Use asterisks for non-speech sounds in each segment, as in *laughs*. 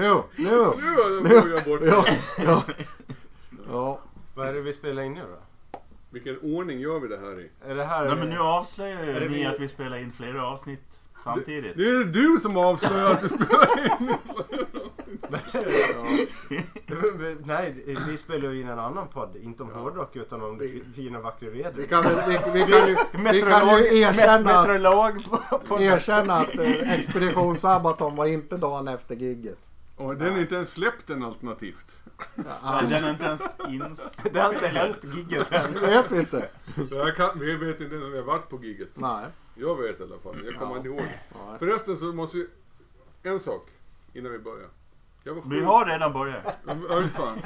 nu, nu. Nu har jag bort Ja, ja. ja. Vad är det vi spelar in nu då? Vilken ordning gör vi det här i? Är det här... Nej, men nu avslöjar det ju ni vi- att vi spelar in flera avsnitt samtidigt. Det är du som avslöjar att du spelar in. *laughs* Nej, vi spelar ju in en annan podd. Inte om hårdrock utan om det fi- fina vackra vädret. Vi kan, väl- vi, vi kan ju, vi kan ju erkänna att, erkänna att eh, Expedition Sabaton var inte dagen efter gigget. Och den är inte ens släppt än alternativt. Nej, Den är inte ens ins... *laughs* Det har inte hänt gigget än. Det vet vi inte. Jag kan, vi vet inte ens om vi har varit på giget. Nej. Jag vet i alla fall. Jag kommer Ja. inte ihåg. Nej. Förresten så måste vi... En sak innan vi börjar. Jag var sjuk. Vi har redan börjat. Oj fan.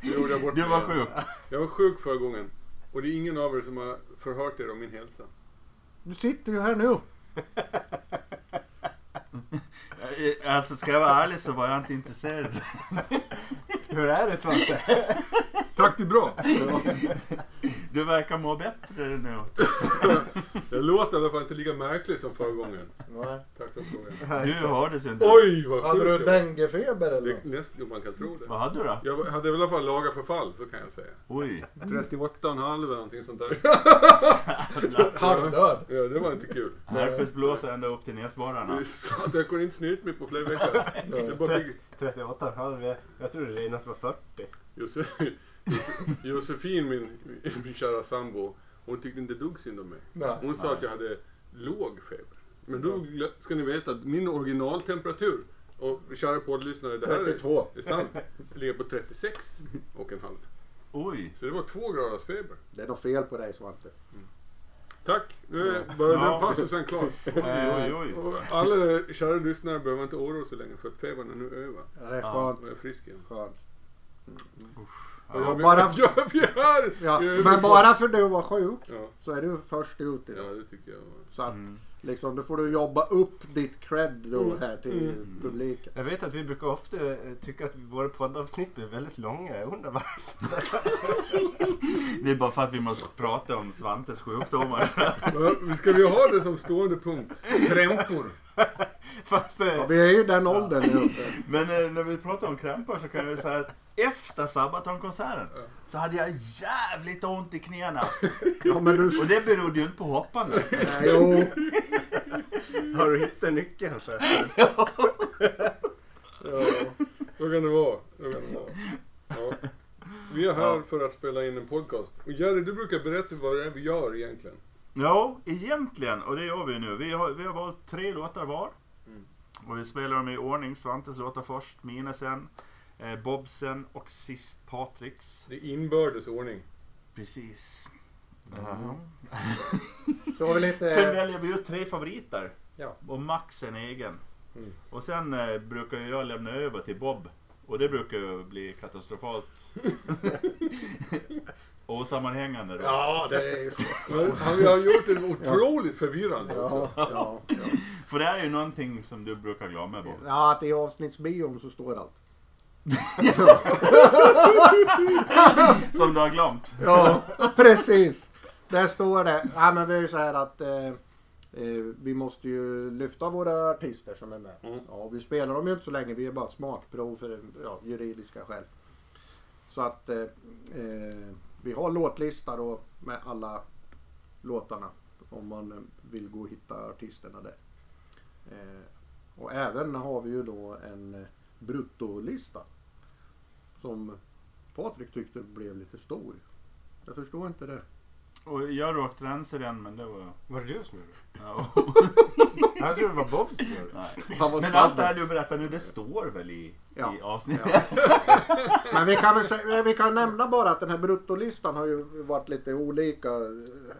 Det gjorde jag bort Du var sjuk. Jag var sjuk förra gången. Och det är ingen av er som har förhört er om min hälsa. Du sitter ju här nu. *laughs* Alltså ska jag vara ärlig så var jag inte intresserad. *laughs* Hur är det Svante? *laughs* Tack, det är bra. Du verkar må bättre nu. *laughs* Jag låter i alla fall inte lika märklig som förra gången. Nej. Tack för frågan. Du hördes inte. Oj, vad Hade du sjuk jag var. denguefeber eller? Det- Näst, jo, man kan tro det. Vad hade du då? Jag hade väl i alla fall laga förfall, så kan jag säga. Oj. 38,5 eller någonting sånt där. Halvdöd. Ja, det var inte kul. Herpes blåser ända upp till näsborrarna. Det är så att jag kunde inte snyta mig på flera *laughs* veckor. Det bara fick, 38 hade vi. Jag trodde det att det var 40. Jose, Jose- Josefin, min, min kära sambo, hon tyckte inte dugg synd om mig. Nej. Hon sa att jag hade låg feber. Men då ska ni veta att min originaltemperatur, och kära poddlyssnare, det här är, 32. är sant, ligger på 36 och en halv. Oj. Så det var två graders feber. Det är något fel på dig Svante. Tack, nu är bara Ja. den passusen klar. *laughs* Oj, oj, oj. Alla kära lyssnare behöver inte oroa sig längre för att febern är nu över. Ja, det är Ja. skönt. Och jag är frisk igen. skönt. Bara- *laughs* ja, vi är här! Ja, Vi är men bara för du var sjuk Ja, så är du först ut ja, idag. det tycker jag. Så att Mm. Liksom, då får du jobba upp ditt cred då Mm. här till Mm. publiken. Jag vet att vi brukar ofta eh, tycka att våra poddavsnitt blir väldigt långa. Jag undrar varför. *laughs* Det är bara för att vi måste prata om Svantes sjukdomar. *laughs* Ska vi ha det som stående punkt? Krämpor. *laughs* Fast, eh, Ja, vi är ju den åldern nu. Men eh, när vi pratar om krämpor så kan jag säga att efter Sabaton-konserten Ja. så hade jag jävligt ont i knäna. *laughs* Ja, men du... Och det berodde ju inte på hoppandet. Nej, jo. *laughs* har du hittat nyckeln för? *laughs* Ja, så kan det vara. Så kan det vara. Ja. Vi är här Ja. för att spela in en podcast. Och Jerry, du brukar berätta vad det är vi gör egentligen. Ja, egentligen. Och det gör vi nu. Vi har, vi har valt tre låtar var. Mm. Och vi spelar dem i ordning. Svantes låtar först, mina sen, Bobsen och sist Patriks. Det är inbördes ordning. Precis. Mm. *laughs* Så har vi lite... Sen väljer vi ut tre favoriter. Ja. Och Max en egen. Mm. Och sen eh, brukar jag lämna över till Bob. Och det brukar ju bli katastrofalt *laughs* osammanhängande då. Ja, det är ju så. Han har gjort det otroligt förvirrande Ja, ja, ja. *laughs* För det är ju någonting som du brukar glömma Bob. ja, att i avsnittsbion så står allt. *laughs* Som du har glömt. Ja, precis. Där står det. Ja, men det är ju så här att eh, eh, vi måste ju lyfta våra artister som är med. Mm. Ja, vi spelar dem ju inte så länge. Vi är bara smakprov för ja, juridiska skäl. Så att eh, eh, vi har låtlista då med alla låtarna. Om man vill gå och hitta artisterna där. Eh, och även har vi ju då en eh, bruttolista. Som Patrik tyckte blev lite stor. Jag förstår inte det. Och jag råkade rensa den men det var... Var det du som gjorde det? Ja, *laughs* Jag trodde det var Bob som gjorde det. Men allt det här där. du berättar nu det står väl i, Ja. i avsnittet? *laughs* Men vi kan, väl, vi kan nämna bara att den här bruttolistan har ju varit lite olika.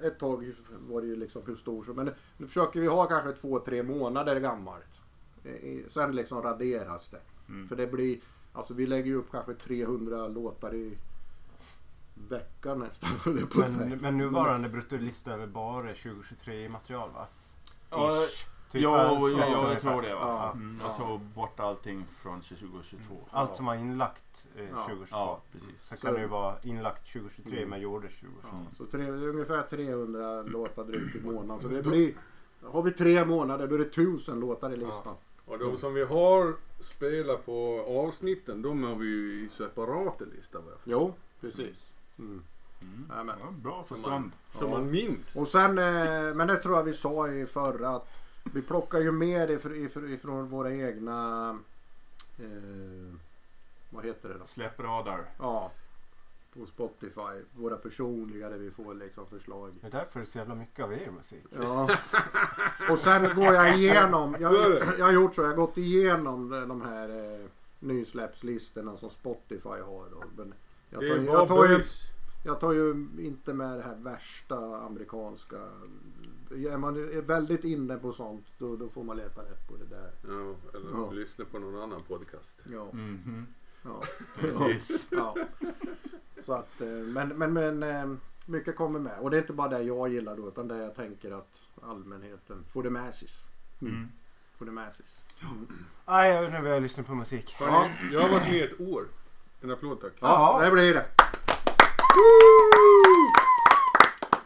Ett tag var det ju liksom hur stor som. Men nu försöker vi ha kanske två, tre månader gammalt. Sen liksom raderas det. Mm. För det blir, alltså vi lägger ju upp kanske 300 låtar i veckan nästan. *laughs* jag på. Men, men nuvarande bruttolista är väl bara 2023 material va? Ja, Ish. Typ jo, allt jag ungefär. tror det. Va? Ja. Mm, jag Ja. tog bort allting från 2022. Allt som var inlagt eh, Ja. 2022. Ja, precis. Sen kan det ju vara inlagt 2023 Mm. men gjordes 2022. Ja, så tre, det är ungefär 300 låtar drygt i månaden. Så det blir, har vi tre månader då är det 1000 låtar i listan. Och de som vi har spela på avsnitten, de har vi ju i separata listor vad jag förstår. Jo, precis. Mm. Mm. Jajamän. Ja, bra Som förstånd. man, som Ja. man minns. Och sen, eh, men det tror jag vi sa i förra att vi plockar ju mer ifr- ifr- ifrån våra egna, eh, vad heter det då? Släppradar. Ja, på Spotify. Våra personliga där vi får liksom förslag. Det är därför det är så jävla mycket av er musik. Ja. *laughs* Och sen går jag *laughs* igenom. Jag, jag har gjort så. Jag har gått igenom de- här eh, nysläppslistorna som Spotify har. Då. Men jag, Det tar, är jag, tar ju, jag tar ju inte med det här värsta amerikanska. Är man är väldigt inne på sånt då, då får man leta rätt på det där. Ja, eller Ja. lyssna på någon annan podcast. Ja, Mhm. ja. Precis. ja. Så att, eh, men, men, men eh, mycket kommer med. Och det är inte bara det jag gillar då utan det jag tänker att allmänheten får det med sig. Mm. Får det med sig. Nej, nu vill jag lyssna på musik. Hörni, Jag har varit med ett år. En applåd tack. Ja, Ja. det blir det.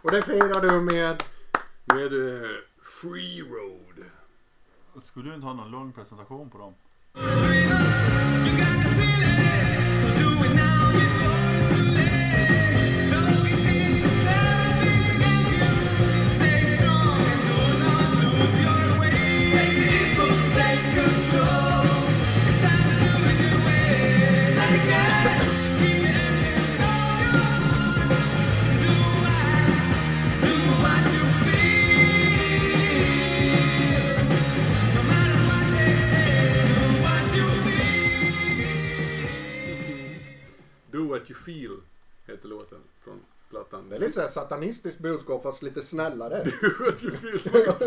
Och det firar du med... Med eh, Free Road. Skulle du inte ha någon lång presentation på dem? Do what you feel heter låten från plattan. Det är lite så här satanistiskt budskap fast lite snällare. Do what you feel. Det är så-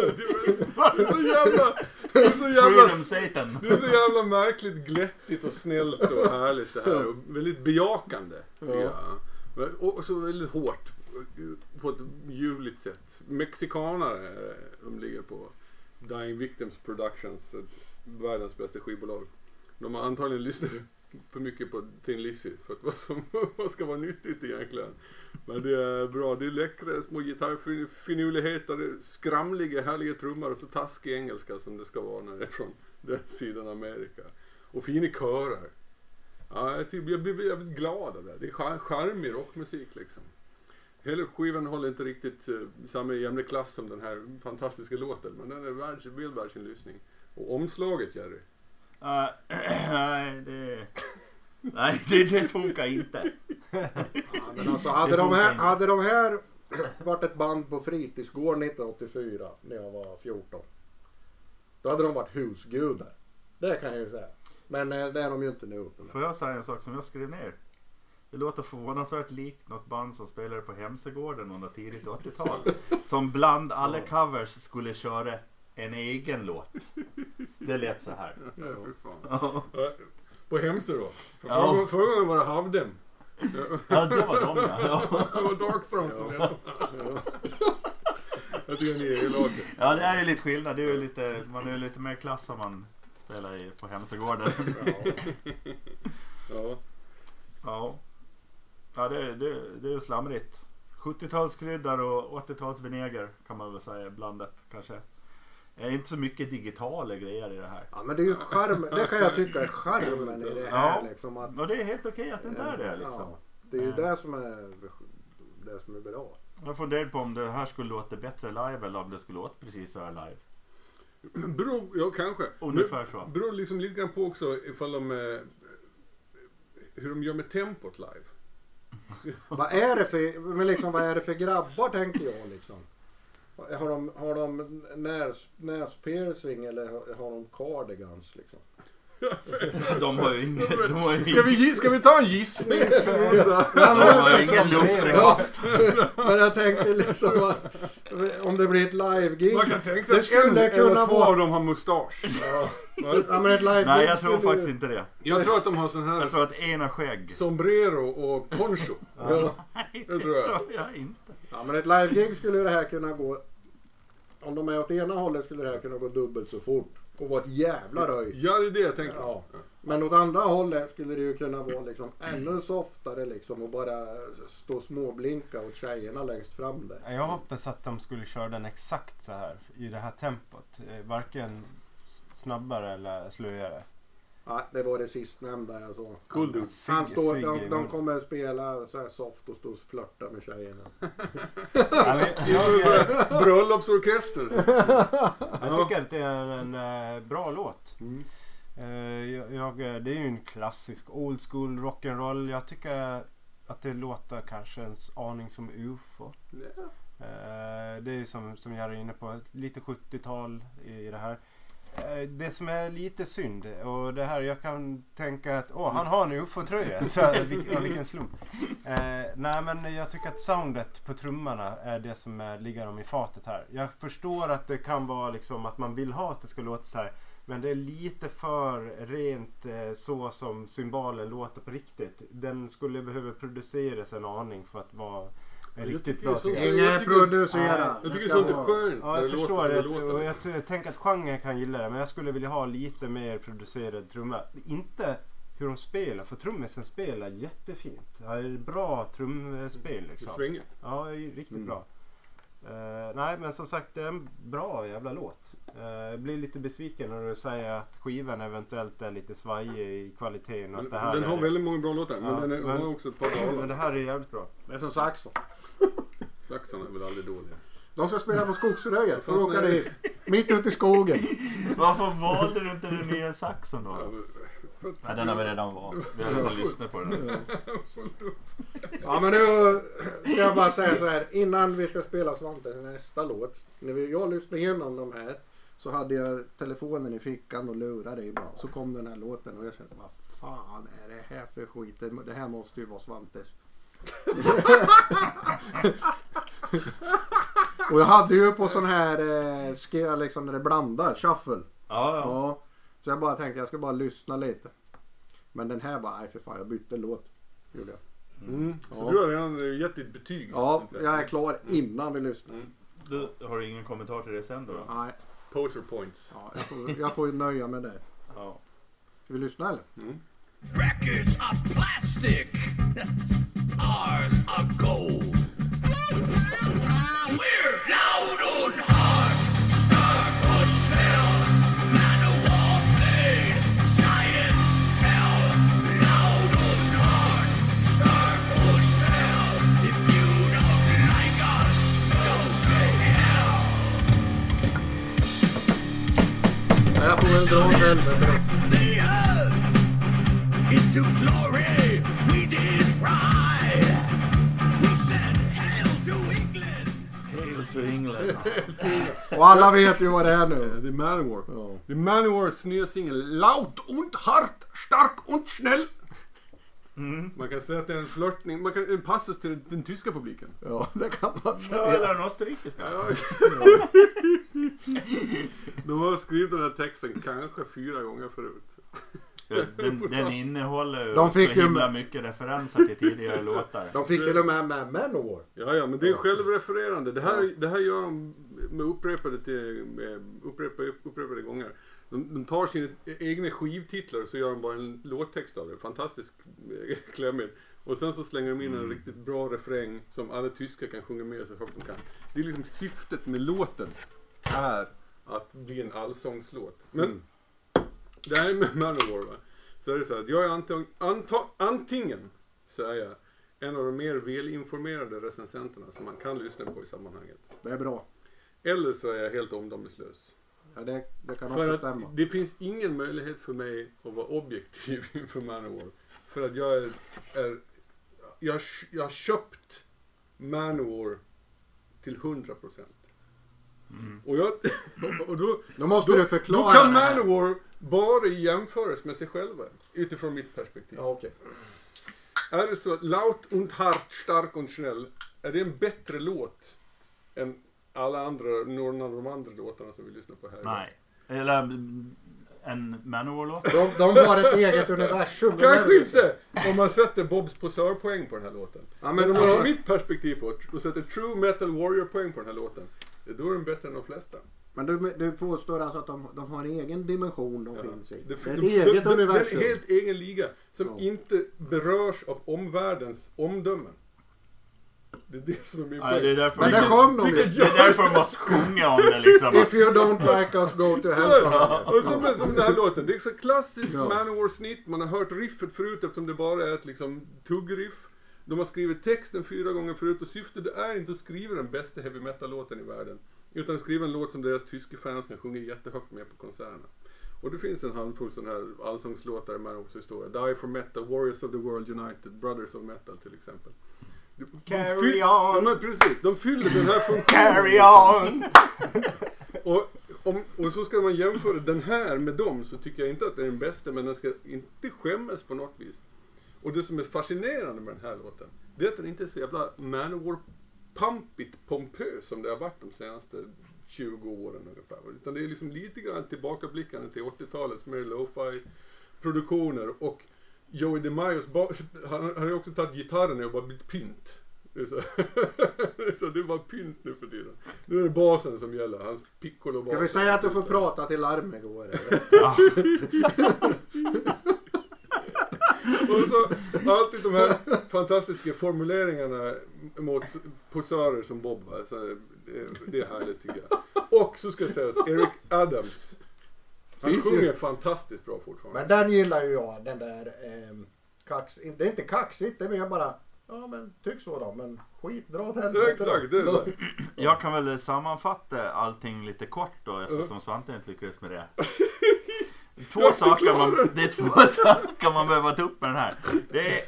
det är så jävla... Det är så jävla... Satan! Det är så jävla märkligt glättigt och snällt och härligt det här. Och väldigt bejakande. Ja. Och så väldigt hårt. På ett ljuvligt sätt. Mexikanare de ligger på Dying Victims Productions. Världens bästa skivbolag. De har antagligen lyssnat för mycket på Tin Lizzy för att vad som *laughs* vad ska vara nyttigt egentligen. Men det är bra. Det är läckra små gitarrfinurligheter, skramliga härliga trummor och så taskig engelska som det ska vara när det är från den sidan av Amerika. Och fina körer. Ja, jag, typ, jag blir jävligt glad av det. Det är charmig rockmusik liksom. Hela skivan håller inte riktigt uh, samma jämna klass som den här fantastiska låten. Men den är värd, väl värd sin lyssning. Och omslaget Jerry. Nej, det... Nej, det, det funkar inte. Ja, men alltså, hade, de här, hade de här varit ett band på fritidsgården 1984 när jag var 14. Då hade de varit husgudar. Det kan jag ju säga. Men eh, det är de ju inte nu. Får jag säga en sak som jag skrev ner? Det låter förvånansvärt likt något band som spelade på Hemsögården under tidigt 80-tal. Som bland alla covers skulle köra en egen låt. Det lät så här. Ja, fan. På Hemsö då. För Ja. förra, förra gången var det Havdem. ja det var de ja. *laughs* Det var Dark Throne som lät så. Jag tycker ni är elaka. Ja det är ju lite skillnad. Det är ju lite, man är ju lite mer klass om man spelar i, på Hemsögården. Ja. Ja. Ja det, det, det är ju slamrigt. 70-talskryddar och 80-talsvinäger kan man väl säga blandat kanske. Det är inte så mycket digitala grejer i det här. Ja men det är ju charm, det kan jag tycka är charmen i det här Ja. liksom. Att, Och det är helt okej att det inte är det liksom. Ja, det är ju det som är det som är bra. Jag funderar på om det här skulle låta bättre live eller om det skulle låta precis så här live. Beror, ja kanske. Ungefär så. Beror liksom lite grann på också ifall de... eh, Hur de gör med tempot live. Vad är det för, men liksom, vad är det för grabbar tänker jag liksom? Har de, har de näs, näspiercing eller har- de cardigans liksom? *laughs* De har ju ingen, de har ju Ska vi, ska vi ta en gissningsrunda? *laughs* de har ju ingen lussekraft. Men jag tänkte liksom att om det blir ett live-gig. Man kan tänka Det sig att en eller två vara- av dem har mustasch. Va? Ja men ett live-gig Nej jag tror faktiskt inte det. Jag tror att de har sån här Jag tror att en har skägg. sombrero och poncho. Ja. Nej, det tror jag. jag inte. Ja men ett live-gig skulle det här kunna gå. Om de är åt ena hållet skulle det här kunna gå dubbelt så fort. Och vara ett jävla röj. Ja, det är det jag tänker. Ja. Men åt andra hållet skulle det ju kunna vara liksom ännu softare liksom och bara stå och småblinka åt tjejerna längst fram där. Jag hoppas att de skulle köra den exakt så här i det här tempot. Eh, Varken snabbare eller slöare. Ja, det var det sistnämnda jag såg. Cool dude. Han Sigge- står, Sigge, de, de kommer spela så här soft och stå och flörta med tjejerna. *laughs* Bröllopsorkester. *laughs* jag tycker att det är en eh, bra låt. Mm. Eh, jag, jag, det är ju en klassisk old school rock'n'roll. Jag tycker att det låter kanske en aning som UFO. Ja. Eh, det är ju som, som jag är inne på, lite 70-tal i, i det här. Eh, det som är lite synd och det här jag kan tänka att åh han har en UFO-tröja. *laughs* Vilken, vilken slump. Eh, nej men jag tycker att soundet på trummorna är det som är, ligger dem i fatet här. Jag förstår att det kan vara liksom att man vill ha att det ska låta så här. Men det är lite för rent eh, så som symbalen låter på riktigt. Den skulle behöva produceras en aning för att vara jag riktigt bra. så- tycker jag. jag tycker-. Jag Det sånt är skönt. Ja, jag det förstår det. det. Och jag t- tänker att genren kan gilla det. Men jag skulle vilja ha lite mer producerad trumma. Inte hur de spelar. För trummisen spelar jättefint. Det är bra trumspel Det liksom. svänger. Ja, det riktigt Mm. bra. Eh, nej men som sagt det är en bra jävla låt. Eh, jag blir lite besviken när du säger att skivan eventuellt är lite svajig i kvaliteten. Och att det här Den är, har väldigt många bra låtar. Men Ja, den är, men- har också ett par Men det dalar. här är jävligt bra. Det är som Saxon. *laughs* Saxarna är väl aldrig dåliga. De ska spela på Skogsröjet. Får åka dit. Mitt ute i skogen. Varför valde du inte den nya saxon då? Ja, Nej, den har vi redan valt. Vi har redan lyssnat på den. Ja men nu ska jag bara säga så här. Innan vi ska spela Svante nästa låt. När vi, jag lyssnade igenom de här. Så hade jag telefonen i fickan och lurade ibland. Så kom den här låten och jag kände vad fan är det här för skit? Det, här måste ju vara Svantes. *laughs* och jag hade ju på sån här eh, liksom när det blandar, shuffle. Ja, ja. Ja. Så jag bara tänkte jag ska bara lyssna lite. Men den här var, nej för fan jag bytte låt. Gjorde jag. Mm. Så Ja. du har redan gett ditt betyg? Ja, jag är klar innan vi lyssnar. Mm. Du, har du ingen kommentar till det sen då? då? Nej, Poser points. ja, jag, får, jag får ju nöja med det. Ja. Ska vi lyssna eller? Mm. Records are plastic, ours are gold. We're Jag får väl dra åt helvete. into glory. We did ride. We said hail to England. Hail to England. Och alla vet ju vad det är nu. Det är Manowar. Ja. Det är Manowars nya singel Laut und hart, stark und schnell. Mm. Man kan säga att det är en flörtning, man kan, en passus till den tyska publiken. Ja, *laughs* det kan man Ja, säga. eller den österrikiska. Ja. *laughs* De har skrivit den här texten kanske fyra gånger förut. *laughs* Den, den innehåller ju De fick så ju himla med- mycket referenser till tidigare låtar. De fick till och med med Manowar. Ja, ja, men det är självrefererande. Det här, det här gör de med upprepade, till, med upprepade, upprepade gånger. De, de tar sina egna skivtitlar och så gör de bara en låttext av det. Fantastiskt eh, *laughs* klämmigt. Och sen så slänger de in en riktigt bra refräng som alla tyskar kan sjunga med så högt de kan. Det är liksom syftet med låten är att bli en allsångslåt. Men Mm. det här med Manowar va. Så är det så här att jag är antag, anta, antingen så är jag en av de mer välinformerade recensenterna som man kan lyssna på i sammanhanget. Det är bra. Eller så är jag helt omdömeslös. Ja, det, det kan För också stämma. det finns ingen möjlighet för mig att vara objektiv *laughs* inför Manowar. För att jag är, är jag, jag har köpt Manowar till 100%. Och, jag, *laughs* och då, Då måste då, du då förklara kan det här. Manowar bara jämföras med sig själva. Utifrån mitt perspektiv. Ja, okej. Är det så att Laut und hart, stark und schnell, är det en bättre låt än alla andra, någon av de andra låtarna som vi lyssnar på här? Nej. Eller mm, en Manowar-låt. De, de har ett eget universum. Kanske inte om man sätter Bobs posörpoäng på den här låten. Ja, Men om man har mitt perspektiv på det och sätter True Metal Warrior-poäng på den här låten. Då är den bättre än de flesta. men du, du påstår alltså att de, de har en egen dimension de Ja. finns i. Det, Det är ett de- eget de- universum. Det är en helt egen liga som Ja. inte berörs av omvärldens omdömen. Det är det som är min Nej, det är poäng. därför Men det sjöng de det, ju. det är därför de måste sjunga om det liksom. If you don't like us go to hell. det. Och som, som den här låten. Det är så klassiskt Ja. Manowar-snitt. Man har hört riffet förut eftersom det bara är ett liksom tuggriff. De har skrivit texten fyra gånger förut och syftet är inte att skriva den bästa heavy metal-låten i världen. Utan att skriva en låt som deras tyska fans kan sjunga jättehögt med på konserterna. Och det finns en handfull sådana här allsångslåtar i Manowars historia. Die for Metal, Warriors of the World United, Brothers of Metal till exempel. Carry on. Ja men precis, de fyller den här funktionen. Carry on! *laughs* Och, om, och så ska man jämföra den här med dem så tycker jag inte att det är den bästa men den ska inte skämmas på något vis. Och det som är fascinerande med den här låten det är att den inte är så jävla Manowar pampigt pompös som det har varit de senaste 20 åren ungefär. Utan det är liksom lite grann tillbakablickande till 80-talets mer lo-fi produktioner och Joey DeMaios, *laughs* han, han har ju också tagit gitarren och bara blivit pynt. Det är så, *laughs* så det är bara pynt nu för tiden. Nu är det basen som gäller, hans piccolo Ska vi säga att du får prata till larmet går? eller? *laughs* Och så alltid de här fantastiska formuleringarna mot posörer som Bob. Va? Så det, det är härligt tycker jag. Och så ska jag säga Eric Adams. Han sjunger fantastiskt bra fortfarande. Men den gillar ju jag. Den där ehm, kax... Det är inte kaxigt, det är mer bara... Ja men tyck så då. Men skit, dra åt helvete exakt, det är så. *clears throat* Jag kan väl sammanfatta allting lite kort då eftersom Svante inte lyckades med det. *laughs* Två saker man, det är två *laughs* saker man behöver ta upp med den här. Det är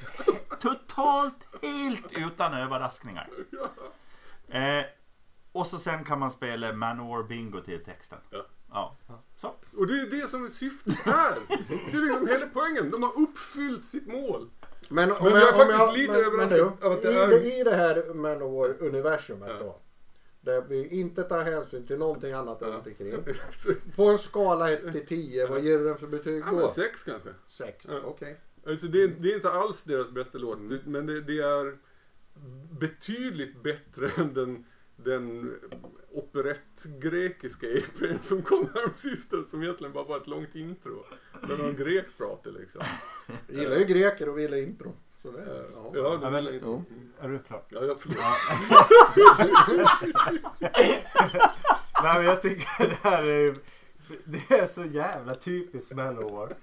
totalt helt utan överraskningar. Eh, och så sen kan man spela Manowar Bingo till texten. Ja. Ja. Så. Och det är det som är syftet här. Det är liksom hela poängen. De har uppfyllt sitt mål. Men, Men jag är om faktiskt lite överraskad du, av att det i, är- det, I det här Manowar-universumet Ja. då. Där vi inte tar hänsyn till någonting annat Ja. runt omkring. Så- På en skala 1 till 10, vad ger du den för betyg Ja, men då? sex kanske. 6, Ja. okej. Alltså det, är, det är inte alls deras bästa låt, Mm. men det, det är betydligt bättre än den, den operett-grekiska EPn som kom här sistens som egentligen bara var ett långt intro. Där någon grek pratade liksom. Jag gillar ju greker och vill intro. Så det, Ja, ja. ja, de Ja, men- Ja. Är du klar? ja, ja, förlåt. *laughs* Nej men jag tycker det här är Det är så jävla typiskt Manowar.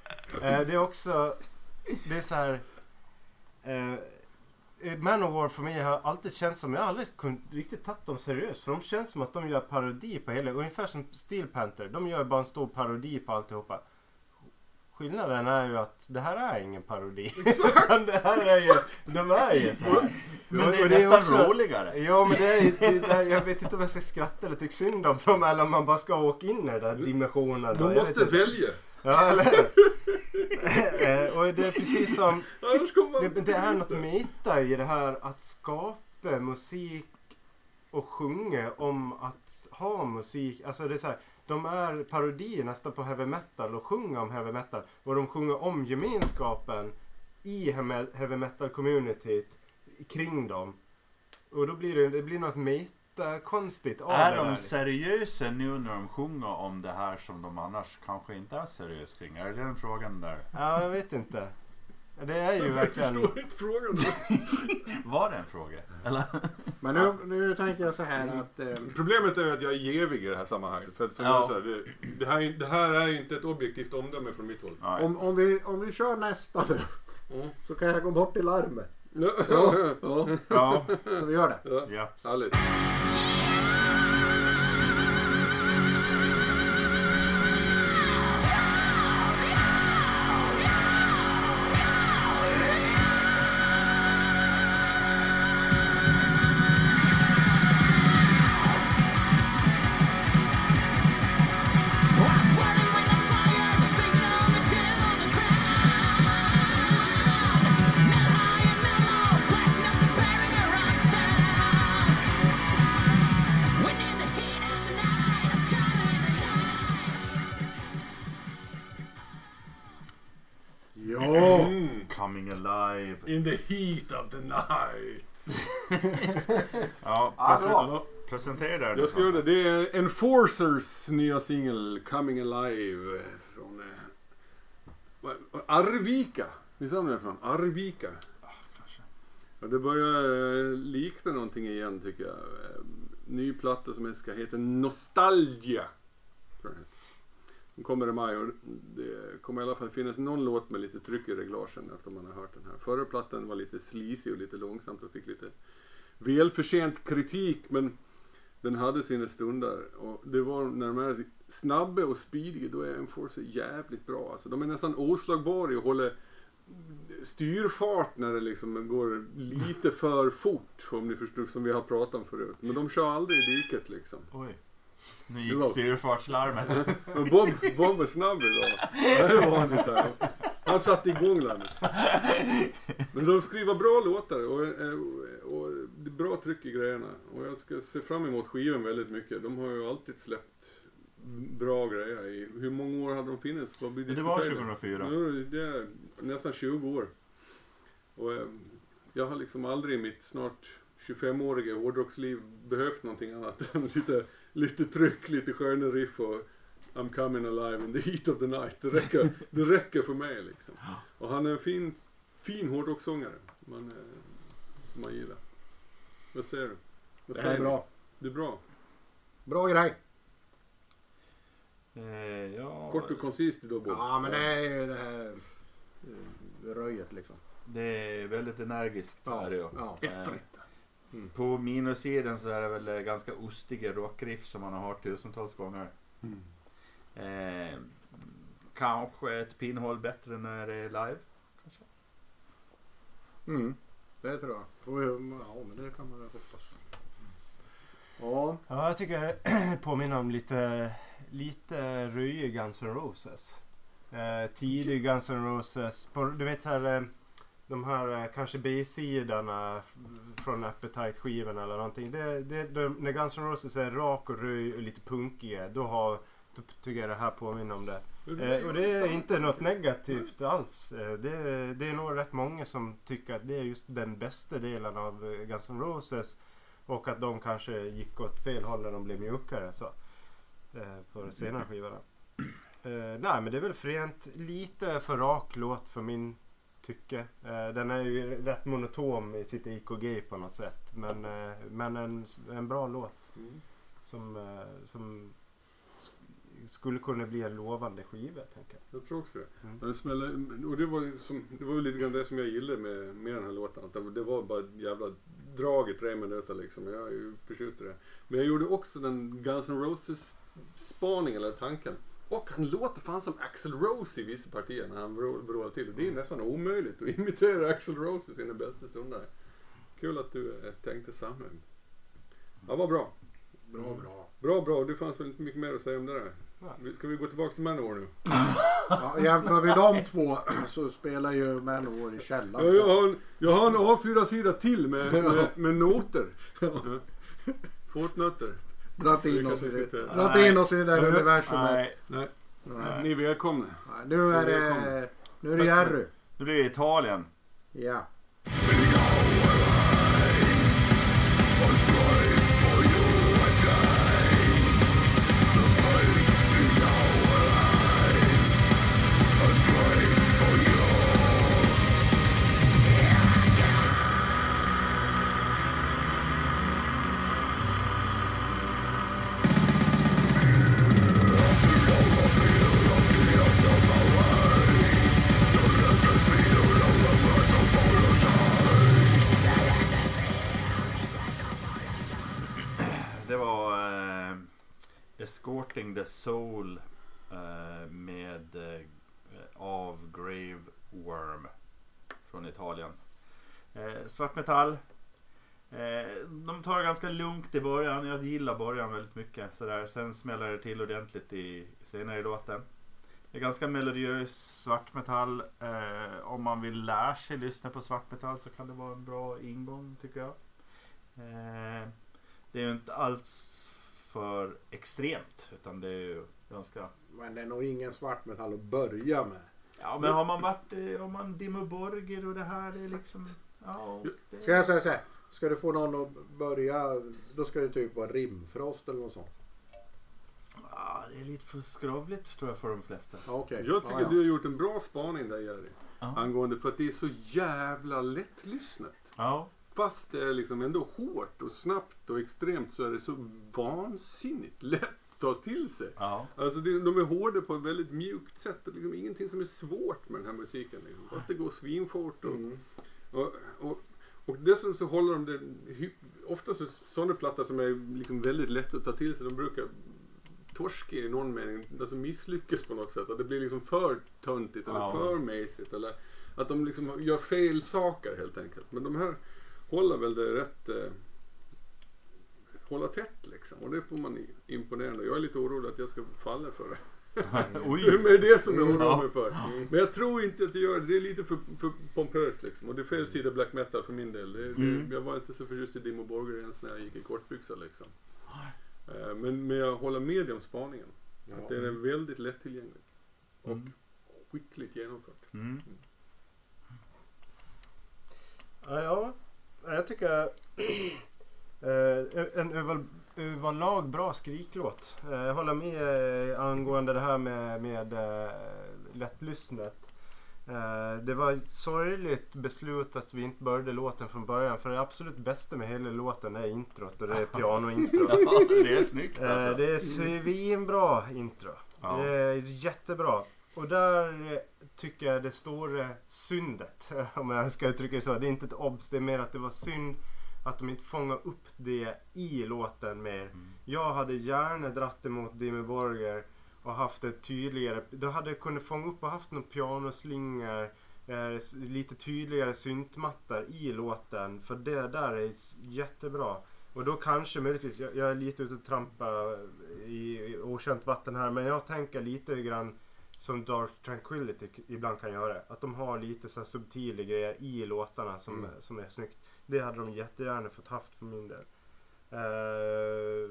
Eh, det är också Det är så här eh, Manowar för mig har alltid känts som, jag har aldrig kunnat riktigt tagit dem seriöst. För de känns som att de gör parodi på hela, ungefär som Steel Panther. De gör bara en stor parodi på alltihopa. Skillnaden är ju att det här är ingen parodi. *laughs* Utan det här är ju, de är ju så här. Men det är och nästan också- roligare. Ja men det är, det är, jag vet inte om jag ska skratta eller tycka synd om dem eller om man bara ska åka in i den där dimensionen. Jag måste välja. Ja eller? Eh, *laughs* Och det är precis som, det, det är något meta i det här att skapa musik och sjunga om att ha musik. Alltså det är så här, de är parodier nästan på heavy metal och sjunger om heavy metal. Och de sjunger om gemenskapen i heavy metal communityt kring dem. Och då blir det, det blir något meta-konstigt av Är det de där. seriösa nu när de sjunger om det här som de annars kanske inte är seriösa kring? Är det den frågan där? Ja, jag vet inte. Det är ju Jag verkligen... förstår inte frågan. *laughs* Var det en fråga? Eller? Men nu, nu tänker jag så här att... Eh, Problemet är ju att jag är jävig i det här sammanhanget. För, att- för Ja. så här, det, det, här, är- det här är ju inte ett objektivt omdöme från mitt håll. Nej. om, om, vi, om vi kör nästa nu Mm. så kan jag gå bort till larmet. Ja, Ja, ja. Så vi gör det. ja. ja. Härligt. Of the night. *laughs* Ja, Ja, presen- bra. presentera den. Jag ska göra det. Det är Enforcers nya singel Coming Alive från eh, Arvika. Visst är den från? Arvika. Ja, det börjar eh, likna någonting igen tycker jag. Eh, Ny platta som ska heta Nostalgia. Tror jag den heter. Den kommer i maj och det kommer i alla fall finnas någon låt med lite tryck i reglagen efter man har hört den här. Förra plattan var lite sleazy och lite långsamt och fick lite välförtjänt kritik men den hade sina stunder och det var när de är snabba och speediga då är en Force jävligt bra. Alltså, de är nästan oslagbara i att hålla styrfart när det liksom går lite för fort om ni förstår som vi har pratat om förut. Men de kör aldrig i diket liksom. Oj. Nu gick var- styrfartslarmet. *laughs* Men Bob, Bob är snabb idag. Det var han inte. Han satte igång landet. Men de skriver bra låtar och, och, och det är bra tryck i grejerna. Och jag ska se fram emot skivan väldigt mycket. De har ju alltid släppt bra grejer i, hur många år hade de funnits? Vad blir Det var diskuterat? 2004. Nu, det är nästan 20 år. Och eh, jag har liksom aldrig i mitt snart 25-åriga hårdrocksliv behövt någonting annat *laughs* än lite, lite tryck, lite sköna riff och I'm coming alive in the heat of the night. Det räcker, det räcker för mig liksom. Och han är en fin, fin hårdrockssångare. Man, eh, man gillar. Vad säger du? Vad Det säger här är du? bra. Det är bra. Bra grej. Eh, ja, Kort och koncist idag Bob. Ja men det är ju det här eh, röjet liksom. det är väldigt energiskt. Ja, Är det ju. ja. Eh, På minussidan så är det väl ganska ostiga rockriff som man har hört tusentals gånger. Mm. Eh, kanske ett pinnhål bättre när det är live. Kanske. Mm. Det tror jag. Och, ja men det kan man väl hoppas. Ja. Ja, jag tycker det *clears throat* påminner om lite, lite röjig Guns N' Roses. Eh, tidig Guns N' Roses. Du vet här, eh, de här eh, kanske B-sidorna från Appetite-skivan eller någonting. Det, det, de, när Guns N' Roses är rak och röj och lite punkiga, då, har, då tycker jag det här påminner om det. Eh, och det är inte något negativt alls. Eh, det, det är nog rätt många som tycker att det är just den bästa delen av eh, Guns N' Roses. Och att de kanske gick åt fel håll när de blev mjukare så. Eh, på de senare skivorna. Eh, nej men det är väl fränt. Lite för rak låt för min tycke. Eh, den är ju rätt monotom i sitt EKG på något sätt. Men, eh, men en, en bra låt. Mm. Som, eh, som sk- skulle kunna bli en lovande skiva tänker jag. Jag tror också det. Mm. Men det, smäller, och det, var, som, det var lite grann det som jag gillade med, med den här låten. Att det, det var bara jävla drag i tre minuter liksom. Jag är ju förtjust i det. Men jag gjorde också den Guns N' Roses spaning eller tanken. Och han låter fan som Axl Rose i vissa partier när han vrå- vrålar till. Det är nästan omöjligt att *laughs* imitera Axl Rose i sina bästa stunder. Kul att du eh, tänkte samma. Ja, vad bra. Bra bra. Bra, bra. Det fanns väl inte mycket mer att säga om det där. Ska vi gå tillbaka till Manowar nu? *laughs* Ja, jämför vi de två *clears throat* så spelar ju Manowar i Ja, källaren. jag, har en, jag har en A4-sida till med, *laughs* med, med noter. Ja. Fotnötter. Dratt in oss i det, dratt in oss i det där universumet. Nej, Nej, Nej. ni är välkomna. Nej, Nu är det, nu är det Jerry. nu blir det Italien. Ja. Soul eh, med eh, av Grave Worm från Italien. Eh, svart metall eh, de tar det ganska lugnt i början. Jag gillar början väldigt mycket. Sådär. Sen smäller det till ordentligt i, senare i låten. Det är ganska melodiös svartmetall. Eh, om man vill lära sig lyssna på svart metall så kan det vara en bra ingång tycker jag. Eh, det är ju inte alls för extremt utan det är ju ganska... Men det är nog ingen svartmetall att börja med. Ja men har man varit, om man Dimmu Borgir och det här är liksom... Ja, det... Ska jag säga så här. Ska du få någon att börja, då ska det typ vara rimfrost eller något sånt. Ja, det är lite för skrovligt tror jag för de flesta. Ja, Okej. Jag tycker ja, ja. du har gjort en bra spaning där Jerry. Ja. Angående för att det är så jävla lättlyssnat. Ja. Fast det är liksom ändå hårt och snabbt och extremt så är det så vansinnigt lätt att ta till sig. Ja. Alltså det, de är hårda på ett väldigt mjukt sätt. Det är liksom ingenting som är svårt med den här musiken. Liksom. Fast det går svinfort. Och, Mm. och, och, och dessutom så håller de det... Ofta så sådana plattor som är liksom väldigt lätta att ta till sig. De brukar torska i någon mening. Alltså misslyckas på något sätt. Att det blir liksom för töntigt eller Ja. för mesigt. Eller att de liksom gör fel saker helt enkelt. Men de här håller väl det rätt... Eh, hålla tätt liksom. Och det får man imponerande. Jag är lite orolig att jag ska falla för det. *laughs* Det är det som jag oroar Ja. mig för. Men jag tror inte att det gör det. Det är lite för, för pompöst liksom. Och det är fel sida black metal för min del. Det, Mm. det, jag var inte så förtjust i Dimmo Borger ens när jag gick i kortbyxor liksom. Eh, Men, men jag håller med om spaningen. Att den är väldigt lättillgänglig. Och Mm. skickligt genomfört. Mm. Ja, ja, jag tycker *clears throat* eh, en över, överlag bra skriklåt. Eh, Jag håller med eh, angående det här med, med lättlyssnet. Det var ett sorgligt beslut att vi inte började låten från början. För det absolut bästa med hela låten är introt och det är pianointro. *laughs* Ja, det är snyggt alltså. Det är svinbra intro. Ja. Det är jättebra. Och där eh, tycker jag det stora syndet, *laughs* om jag ska uttrycka det så. Det är inte ett obs, det är mer att det var synd att de inte fångade upp det i låten mer. Mm. Jag hade gärna dratt emot Dimmy Borger och haft ett tydligare, då hade jag kunnat fånga upp och haft någon pianoslingor, eh, lite tydligare syntmattar i låten. För det där är jättebra. Och då kanske möjligtvis, jag, jag är lite ute och trampar i, i okänt vatten här, men jag tänker lite grann som Dark Tranquility ibland kan göra. Att de har lite så subtila grejer i låtarna som, Mm. som är snyggt. Det hade de jättegärna fått haft för min del. Eh,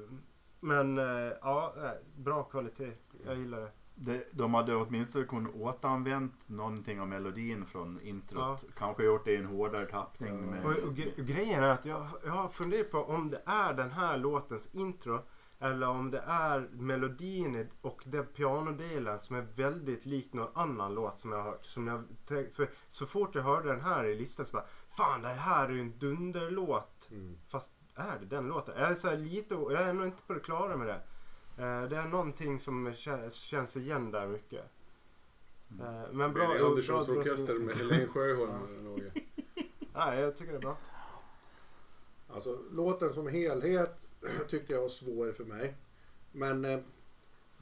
men eh, ja, eh, bra kvalitet. Jag gillar det. Det, de hade åtminstone kunnat återanvänt någonting av melodin från introt. Ja. Kanske gjort det i en hårdare tappning. Med, Och, och gre- grejen är att jag, jag har funderat på om det är den här låtens intro eller om det är melodin och den pianodelen som är väldigt lik någon annan låt som jag har hört. Som jag, för så fort jag hörde den här i listan så bara Fan det här är ju en dunderlåt. Mm. Fast är det den låten? Jag är, så här lite, jag är nog inte på det klara med det. Eh, det är någonting som känns, igen där mycket. Eh, men bra. Benny Anderssons bra- bra- orkester med Helene Sjöholm. eller något. *laughs* Nej, jag tycker det är bra. Alltså låten som helhet *clears throat* tyckte jag var svår för mig. Men eh,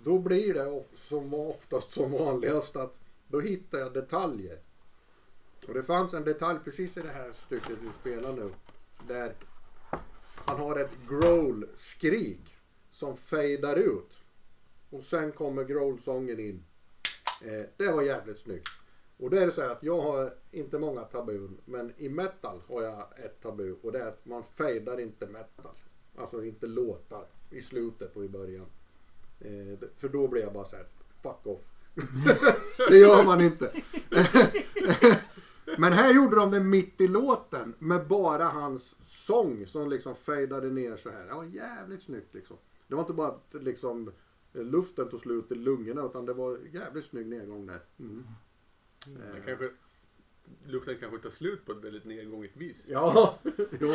då blir det som oftast som vanligast att då hittar jag detaljer. Och det fanns en detalj precis i det här stycket vi spelar nu. Där han har ett growl-skrik som fejdar ut. Och sen kommer growl-sången in. Eh, det var jävligt snyggt. Och då är det så här att jag har inte många tabun. Men i metal har jag ett tabu. Och det är att man fejdar inte metal. Alltså inte låtar i slutet och i början. Eh, för då blir jag bara så här, fuck off. *laughs* det gör man inte. *laughs* Men här gjorde de det mitt i låten med bara hans sång som liksom fejdade ner så här. Ja, jävligt snyggt liksom. Det var inte bara att liksom eh, luften tog slut i lungorna utan det var jävligt snygg nedgång där. Mm. Men kanske, luften kanske tar slut på ett väldigt nedgånget vis. Ja, jo.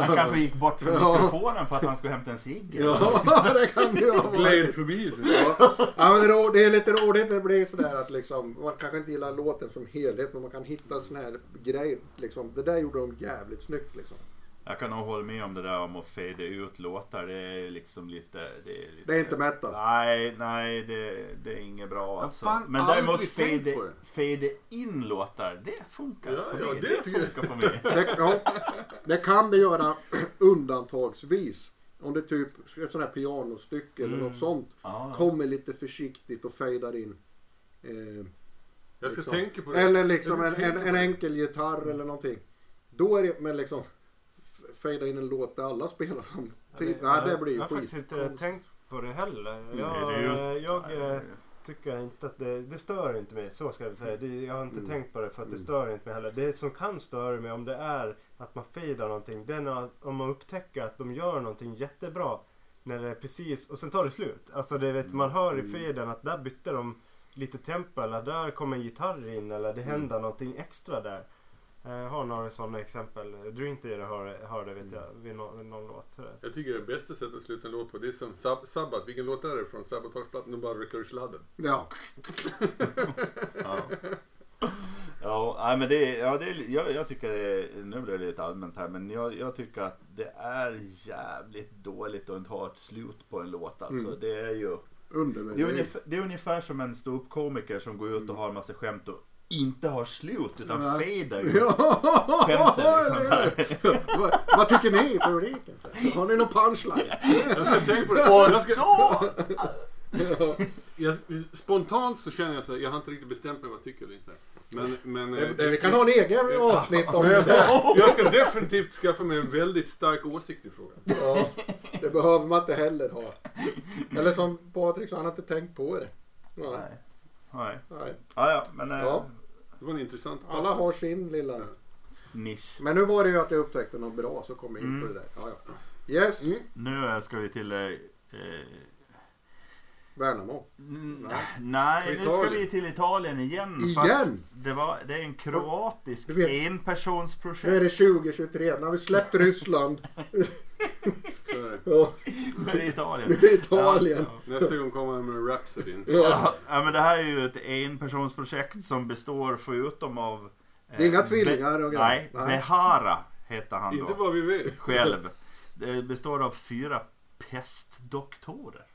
Han kanske gick bort från Ja. mikrofonen för att han skulle hämta en cigg. Ja, *laughs* det kan det ju ha varit. Förbi. så. Ja, ja, men det är ro- det är lite roligt när det blir sådär att liksom, man kanske inte gillar låten som helhet men man kan hitta sån här grej. Liksom. Det där gjorde de jävligt snyggt liksom. Jag kan nog hålla med om det där om att fade ut låtar. Det är liksom lite... Det är, lite, Det är inte metal. Nej, nej det, det är inget bra alltså. fan Men däremot fade, fade in låtar, det funkar Ja, för ja, mig. det Det, funkar för mig. Det, ja, det kan det göra *clears throat* undantagsvis. Om det är typ ett sånt här pianostycke eller Mm. något sånt. Ja, Kommer lite försiktigt och fejdar in. Eh, Jag ska liksom. tänka på det. Eller liksom en, en, en enkel gitarr eller någonting. Då är det, men liksom fejda in en låt där alla spelar samtidigt. Nej, det blir ju Jag har faktiskt skit. inte tänkt på det heller. det Jag, är ju- jag Nej, eh, tycker inte att det, det stör inte mig. Så ska jag säga. Det, jag har inte Mm. tänkt på det för att det Mm. stör inte mig heller. Det som kan störa mig om det är att man fejdar någonting. Det är när, om man upptäcker att de gör någonting jättebra. När det är precis och sen tar det slut. Alltså det vet man hör i Mm. fejden att där bytte de lite tempo eller där kom en gitarr in eller det Mm. händer någonting extra där. Jag har några sådana exempel. Dream Theater har, har det vet jag vid någon, vid någon låt. Jag tycker det bästa sättet att sluta en låt på det är som Sab- Sabbath. Vilken låt är det från Sabotageplattan? De bara rycker ur sladden. Ja. *laughs* Ja. Ja, nej, men det, ja, det, jag, jag tycker det nu blir det lite allmänt här, men jag, jag tycker att det är jävligt dåligt att inte ha ett slut på en låt alltså. Mm. Det är ju, det är, ungefär, det är ungefär som en ståuppkomiker som går ut och har en massa skämt och inte har slut utan Ja. fejdar ju Ja, skämten liksom *laughs* vad, vad tycker ni publiken? Så Har ni någon punchline? Jag ska tänka på det. Och Jag ska, då! jag, spontant så känner jag så här, jag har inte riktigt bestämt mig vad jag tycker eller inte. Men, men, eh, Det, det, vi kan ha en egen avsnitt om jag, det. ska, jag ska definitivt skaffa mig en väldigt stark åsikt i frågan. Ja, det behöver man inte heller ha. Eller som Patrik sa, han har inte tänkt på det. Nej, Nej. Nej. nej. Ja, ja, men eh, Ja. Det var en intressant Alla har sin lilla... nisch. Men nu var det ju att jag upptäckte något bra så kom jag in på det där. Ja, ja. Yes, Mm. Nu ska vi till eh, eh, Värnamo. Mm, Nej, nu ska Italien. vi till Italien igen. Igen? Fast det, var, det är en kroatisk Du vet- enpersonsprojekt. Nu är det 2023, nu har vi släppt Ryssland. *laughs* Så är det. Ja, Nu är det Italien. nu är det Italien. Nästa gång kommer jag med Rhapsody. Ja. Ja, men det här är ju ett enpersonsprojekt som består förutom av... eh, Det är inga Be- tvillingar och grejer. Nej, Nej. Behara heter han Inte då. vad vi vet. Själv. Det består av fyra pestdoktorer.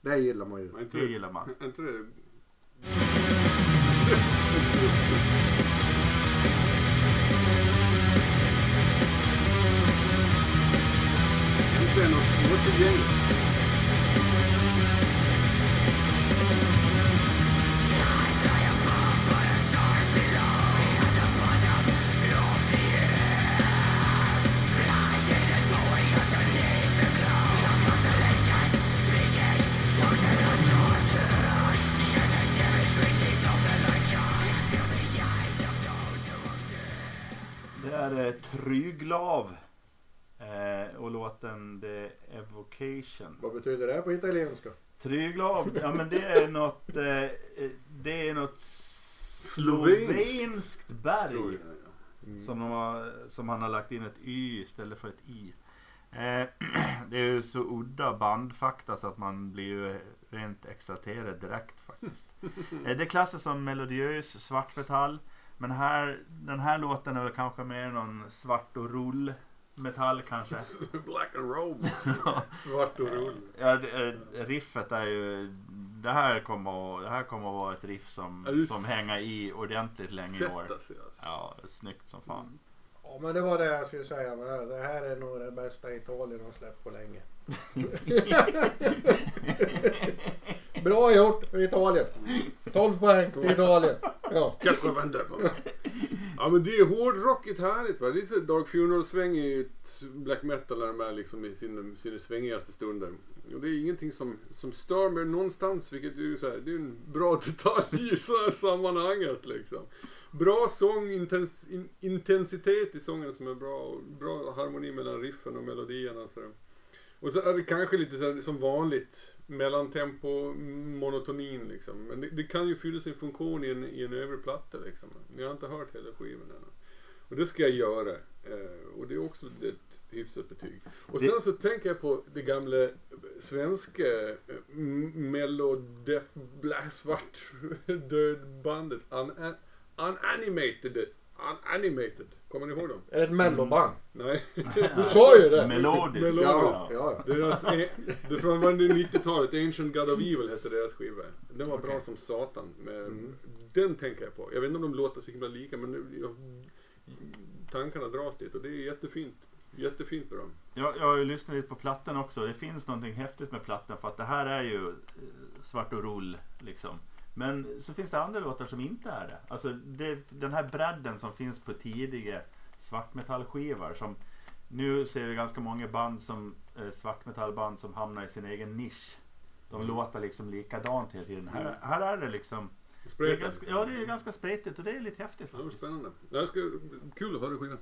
Det gillar man ju. Inte, Det gillar man. inte det. Det är eh, Tryglav. Eh, och låten Det Evocation. Vad betyder det på italienska? Tryglav, *laughs* ja men det är något, eh, eh, det är något slovenskt berg. Tror jag. ja. Som, de har, som han har lagt in ett Y istället för ett I. Eh, *clears throat* det är ju så udda bandfakta så att man blir ju rent exalterad direkt faktiskt. eh, det klassas som melodiös svartmetall. Men här, den här låten är väl kanske mer någon svart och rull metall kanske. *laughs* Black and robe. Svart och rull. Ja, det, eh, riffet är ju... Det här kommer, att- det här kommer att vara ett riff som, som hänger i ordentligt länge i år. Alltså. Ja, snyggt som fan. Ja men det var det jag skulle säga. Men Det här är nog det bästa Italien har släppt på länge. *laughs* Bra gjort Italien. 12 poäng till Italien. Ja. Ja men det är hårdrockigt härligt va. Det är så Dark Funeral-sväng i ett black metal när de är liksom i sina, sina svängigaste stunder. Och det är ingenting som, som stör mig någonstans vilket är ju så här, det är en bra *laughs* detalj i så här sammanhanget liksom. Bra sång, intens, in, intensitet i sången som är bra. och Bra harmoni mellan riffen och melodierna. och Så där. Och så är det kanske lite så här, som vanligt mellantempo, monotonin liksom. Men det, det kan ju fylla sin funktion i en, i en övrig platta liksom. Ni har inte hört hela skivan ännu. Och det ska jag göra. Eh, och det är också ett hyfsat betyg. Och Det- sen så tänker jag på det gamla svenska eh, mello death svart *laughs* död bandet. Un, unanimated. Unanimated. Kommer ni ihåg dem? Är det ett melloband? Nej. Du sa ju det. Melodiskt. Melodiskt. Ja, ja. Deras, eh, det från var det 90-talet, Ancient God of Evil hette deras skiva. Den var bra Okej. som satan. Men Mm. Den tänker jag på. Jag vet inte om de låter så himla lika men jag, tankarna dras dit och det är jättefint. Jättefint bra. Jag, jag har ju lyssnat lite på plattan också. Det finns någonting häftigt med plattan för att det här är ju eh, svart och rull liksom. Men så finns det andra låtar som inte är det. Alltså det, den här bredden som finns på tidiga svartmetallskivor som nu ser vi ganska många band som eh, svartmetallband som hamnar i sin egen nisch. De låter liksom likadant hela tiden. Här, här är det liksom det är ganska, Ja det är ganska spretigt och det är lite häftigt Ja, det var faktiskt. spännande. Det ska, kul att höra skivan.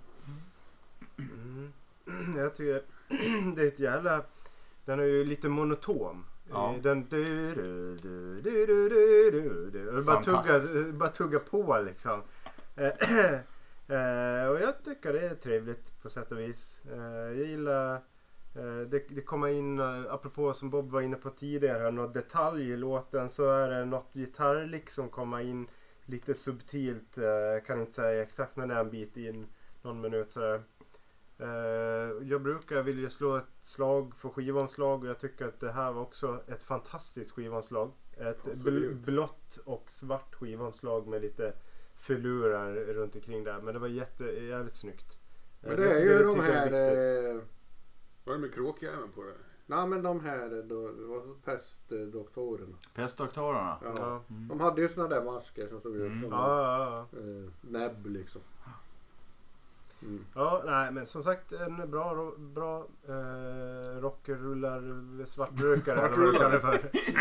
Mm. *clears throat* Jag tycker *clears throat* det är ett jävla... Den är ju lite monoton. Ja. Eh, Den... Du, du, du, du, du, du, du, Bara tugga, bara tugga på liksom. Eh, *clears throat* Eh, och jag tycker det är trevligt på sätt och vis. Eh, jag gillar eh, det, det kommer in, apropå som Bob var inne på tidigare, här, något detalj i låten så är det något gitarrlick som kommer in lite subtilt. Jag kan inte säga exakt men det är en bit in, någon minut sådär. Eh, jag brukar vilja slå ett slag för skivomslag och jag tycker att det här var också ett fantastiskt skivomslag. Ett bl- blått och svart skivomslag med lite filurar runt omkring där. Men det var jätte, jävligt snyggt. Men det jag är ju det de här... Eh, Vad är det med kråkjäveln på det? nej men de här då, det pestdoktorerna. Pestdoktorerna. Ja. Ja. De hade ju såna där masker som såg ut Mm. som Ja, ja, ja. eh, näbb liksom. Mm. Ja, nej men som sagt en bra, bra eh, rockrullar svartbrukare eller vad.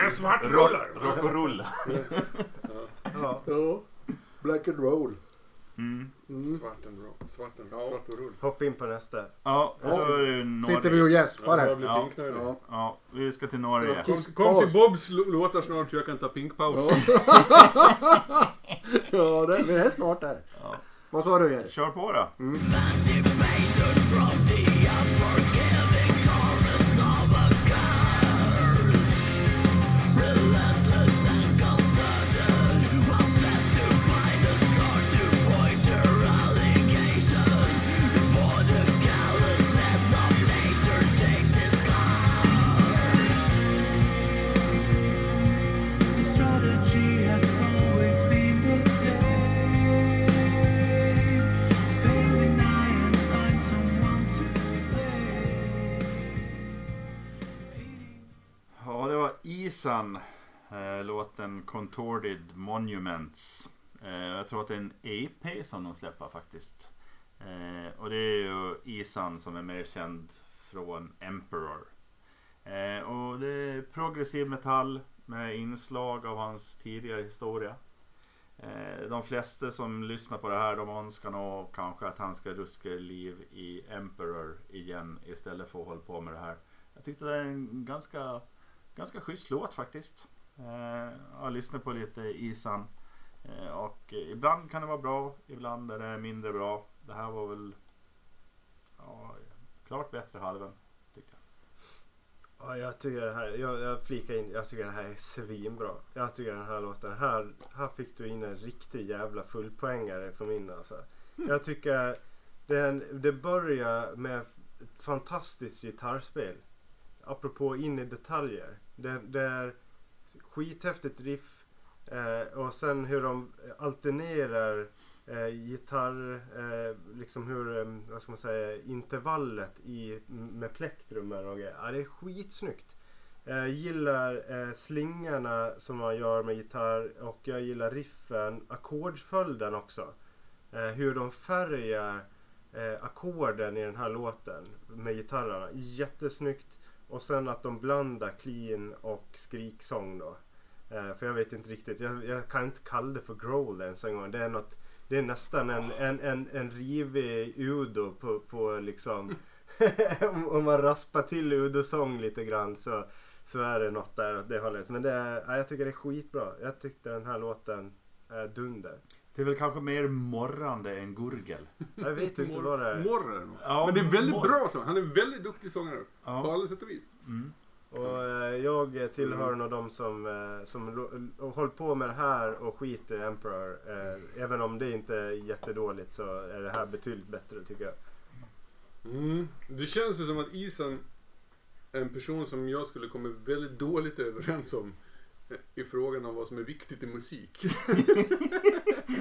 En svart Rock, rock och rull. *laughs* Ja. Ja, black and roll. Mm. Mm. Svart and roll. Svart, and, Ja. svart och rull. Hoppa in på nästa. Ja, då Norge. Sitter vi och Ja, gäspar här. Ja. Ja. Ja, vi ska till Norge. Kom, kom till Bobs låtar snart så jag kan ta pinkpaus. ja, *laughs* det, det är snart där. Ja. Vad sa du Erik? Kör på då. Emancipation Isan. Eh, låten Contorted Monuments. Eh, jag tror att det är en EP som de släpper faktiskt. Eh, och det är ju Isan som är mer känd från Emperor. Eh, och det är progressiv metall med inslag av hans tidigare historia. Eh, de flesta som lyssnar på det här de önskar nog kanske att han ska ruska liv i Emperor igen istället för att hålla på med det här. Jag tyckte det är en ganska, ganska schysst låt faktiskt. Eh, jag har lyssnat på lite Isan. Eh, och ibland kan det vara bra, ibland är det mindre bra. Det här var väl ja, klart bättre halven tyckte jag. Ja, jag tycker det här, jag, jag flikar in, jag tycker det här är svinbra. Jag tycker den här låten, här, här fick du in en riktig jävla fullpoängare för min alltså. Jag tycker den, det börjar med ett fantastiskt gitarrspel. Apropå in i detaljer. Det, det är skithäftigt riff eh, och sen hur de alternerar eh, gitarr, eh, liksom hur, eh, vad ska man säga, intervallet i, med plektrumen och grejer. Ja, det är skitsnyggt. Jag gillar eh, slingarna som man gör med gitarr och jag gillar riffen, ackordsföljden också. Eh, hur de färgar eh, ackorden i den här låten med gitarrerna. Jättesnyggt. Och sen att de blandar clean och skriksång då. Eh, för jag vet inte riktigt, jag, jag kan inte kalla det för growl ens en gång. Det är, något, det är nästan en, en, en, en rivig udo på, på liksom *laughs* om, man raspar till udosång lite grann så, så är det något där åt det hållet. Men det är, ja, jag tycker det är skitbra. Jag tyckte den här låten är dunder. Det är väl kanske mer morrande än gurgel. Jag vet inte vad det är. Morr är det nog. Ja, Men det är väldigt morr. bra sång. Han är en väldigt duktig sångare. På Ja. alla sätt och vis. Mm. Och eh, jag tillhör nog de som, eh, som lo- håller på med det här och skiter i Emperor. Eh, även om det inte är jättedåligt så är det här betydligt bättre tycker jag. Mm. Det känns ju som att Isan är en person som jag skulle komma väldigt dåligt överens om i frågan om vad som är viktigt i musik. *laughs*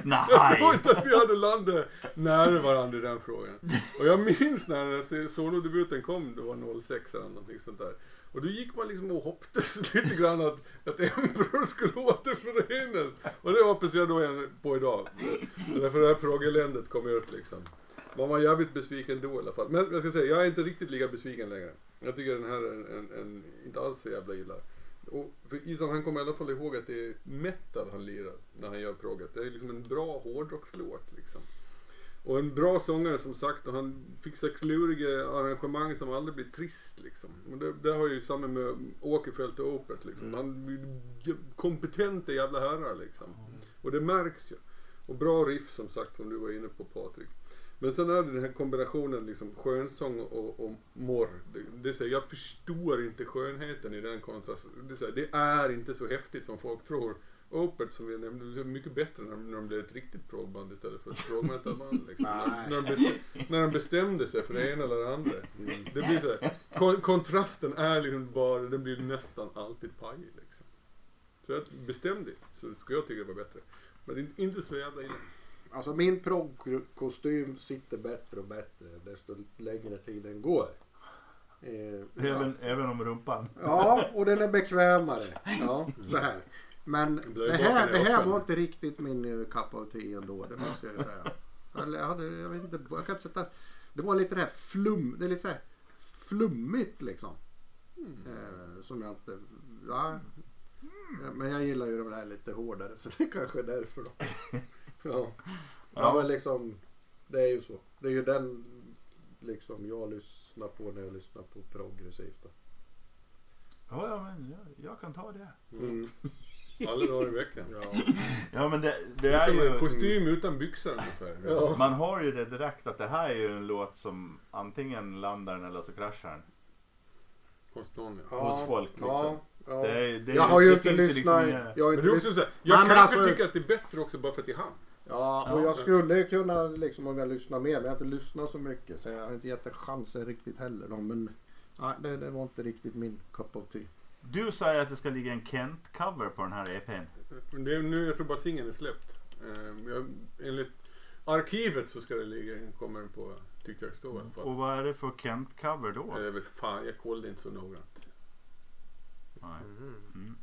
Jag tror Nej! inte att vi hade landat nära varandra i den frågan. Och jag minns när den här solodebuten kom, det var 06 eller någonting sånt där. Och då gick man liksom och hoppades *laughs* lite grann att, att Emperor skulle återförenas. Och det hoppas jag då en- på idag. Därför det här proggeländet kom ut liksom. Man var jävligt besviken då i alla fall. Men jag ska säga, jag är inte riktigt lika besviken längre. Jag tycker den här är en, en, en inte alls så jävla illa. Och för Isan han kommer i alla fall ihåg att det är metal han lirar när han gör progget. Det är liksom en bra hårdrockslåt liksom. Och en bra sångare som sagt och han fixar kluriga arrangemang som aldrig blir trist liksom. Och det, det har ju samma med Åkerfeldt och Opeth liksom. Han är kompetenta jävla herrar liksom. Och det märks ju. Och bra riff som sagt som du var inne på Patrik. Men sen är det den här kombinationen liksom skönsång och, och morr. Det, det, är så här, jag förstår inte skönheten i den kontrasten. Det, är så här, det är inte så häftigt som folk tror. Opert som vi nämnde, det är mycket bättre när när de blev ett riktigt progband istället för ett progmetalband. Liksom. *laughs* När, de bestämde, när de bestämde sig för det ena eller det andra. Det blir så här, kon, kontrasten är liksom bara, den blir nästan alltid pajig. Liksom. Så jag bestämde så skulle jag tycka det var bättre. Men det är inte så jävla illa. Alltså min proggkostym sitter bättre och bättre desto längre tiden går. Eh, ja. Även, även om rumpan. ja, och den är bekvämare. Ja, så här. Men det här, är det här var inte riktigt min eh, cup of tea ändå, det måste jag säga. Eller jag, hade, jag vet inte, jag kan inte sätta... Det var lite det här flum, det är lite så här flummigt liksom. Eh, som jag inte... Ja, men jag gillar ju de här lite hårdare så det kanske är därför då. Ja. ja men liksom det är ju så. Det är ju den liksom jag lyssnar på när jag lyssnar på progressivt. Då. Ja, ja men jag, jag kan ta det. Mm. Alla dagar i veckan. Ja. *laughs* Ja men det, det Det är är som en ju... kostym utan byxor ungefär. Ja. Man har ju det direkt att det här är ju en låt som antingen landar den eller så kraschar den. Hos någon, ja. Hos folk, liksom. Ja, ja. Det är- det är- jag har ju det inte ju lyssnat. liksom jag har Men inte det är också så här, jag Nej, men kanske alltså- tycker att det är bättre också bara för att det är han. Ja, och Ja. jag skulle ju kunna liksom om jag lyssnar mer men jag har inte lyssnat så mycket så jag har inte gett det chansen riktigt heller då, men nej, det, det var inte riktigt min cup of tea. Du säger att det ska ligga en Kent-cover på den här EPn. Det är nu, jag tror bara singeln är släppt. Ehm, jag, enligt arkivet så ska det ligga, kommer den på, tyckte jag stod i alla fall. Och vad är det för Kent-cover då? Jag vet fan, jag kollade inte så noggrant. Nej. Mm.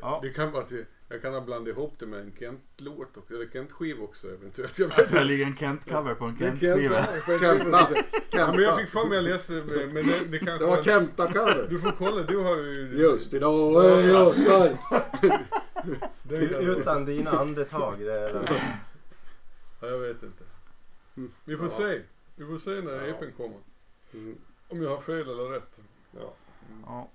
Ja. Det kan vara att jag, kan ha blandat ihop det med en Kent-låt också, eller Kent-skiva också eventuellt. Jag Att vet det ligger en Kent-cover på en Kent-skiva. Kenta. Ja, men jag fick Kenta. för mig jag läste, men det, det kanske Det var Kenta-cover. Du får kolla, du har ju... Just idag är jag stark. *laughs* Utan dina andetag. Det är, Ja, jag vet inte. Mm. Vi får Ja. se. Vi får se när Ja. EPn kommer. Mm. Om jag har fel eller rätt. Ja. Ja.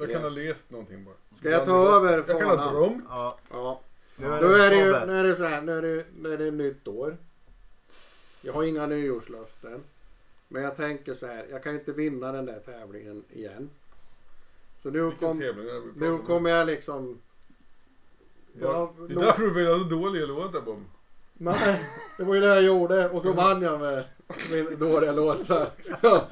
Jag kan ha läst någonting bara. Ska jag ta över Jag kan ha drömt. ja, Ja. nu Då är är det ju, nu är det så här, nu är det, nu är det nytt år. Jag har inga nyårslöften. Men jag tänker så här, jag kan inte vinna den där tävlingen igen. Så nu, Vilken kom, nu om? kommer jag liksom... Ja, det är låt- därför du ha så dåliga låtar Bom. Nej, det var ju det jag gjorde och så vann jag med min dåliga låtar. Ja.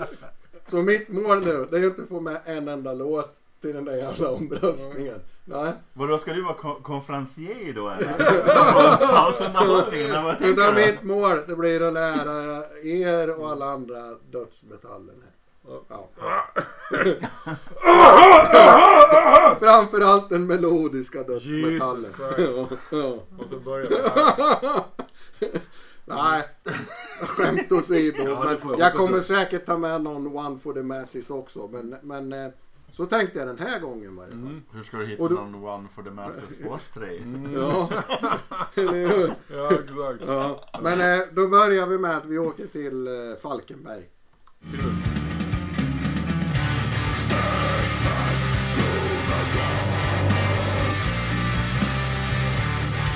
Så mitt mål nu, det är ju inte att få med en enda låt till den där jävla omröstningen. Nej, Vadå, ska du vara kon- konferencier då eller? *laughs* Pausunderhållningen, utan mitt mål det blir att lära er och alla andra dödsmetallen. Ja. *laughs* Framförallt den melodiska dödsmetallen. Jesus Christ. Ja. Och så börjar det här. *laughs* Nej, skämt åsido. Ja, jag kommer säkert ta med någon One for the Masses också. Men, men eh, så tänkte jag den här gången i varje fall. Mm. Hur ska du hitta du- någon one for the masses på oss tre? Ja, *laughs* eller hur? Ja, exakt. Ja. Men eh, då börjar vi med att vi åker till eh, Falkenberg.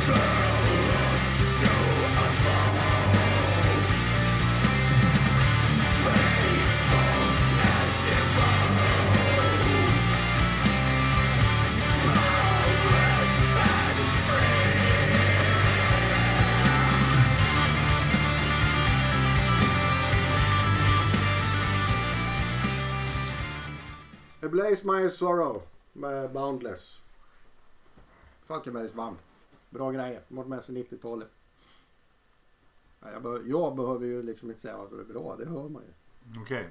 A Blaze My Sorrow med Boundless. Falkenbergs band. Bra grejer. De har varit med sedan 90-talet. Jag, be- jag behöver ju liksom inte säga att det är bra, det hör man ju. Okej.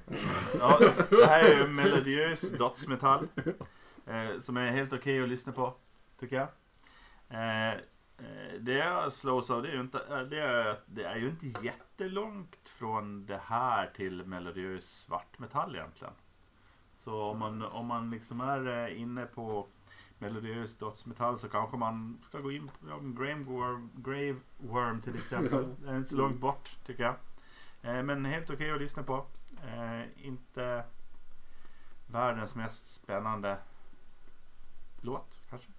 Ja, det här är ju melodiös dödsmetall. Eh, som är helt okej att lyssna på, tycker jag. Eh, eh det jag slås av det är ju inte, eh, det är, det är ju inte jättelångt från det här till melodiös svartmetall egentligen. Så om man, om man liksom är eh, inne på melodiös dödsmetall så kanske man ska gå in på ja, Grave Worm, Grave Worm till exempel. *laughs* Det är inte så långt bort tycker jag. Eh, men helt okej att lyssna på. Eh, inte världens mest spännande låt kanske.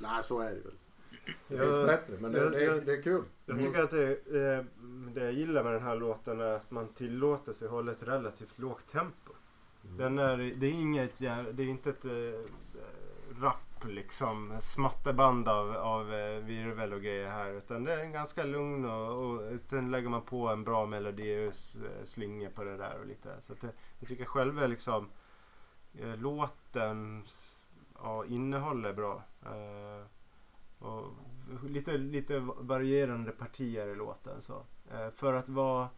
Nej, så är det väl. Det finns Jag, bättre men det, jag- det, är- det är kul. jag tycker att det, det jag gillar med den här låten är att man tillåter sig hålla ett relativt lågt tempo. Den är, det är inget, det är inte ett äh, rap liksom smatterband av, av äh, virvel och grejer här. Utan det är en ganska lugn och, och sen lägger man på en bra melodiös äh, eh, slinga på det där och lite. Så att det, jag tycker själva liksom äh, låten ja, innehåll är bra. Och lite, lite varierande partier i låten. Så. För att vara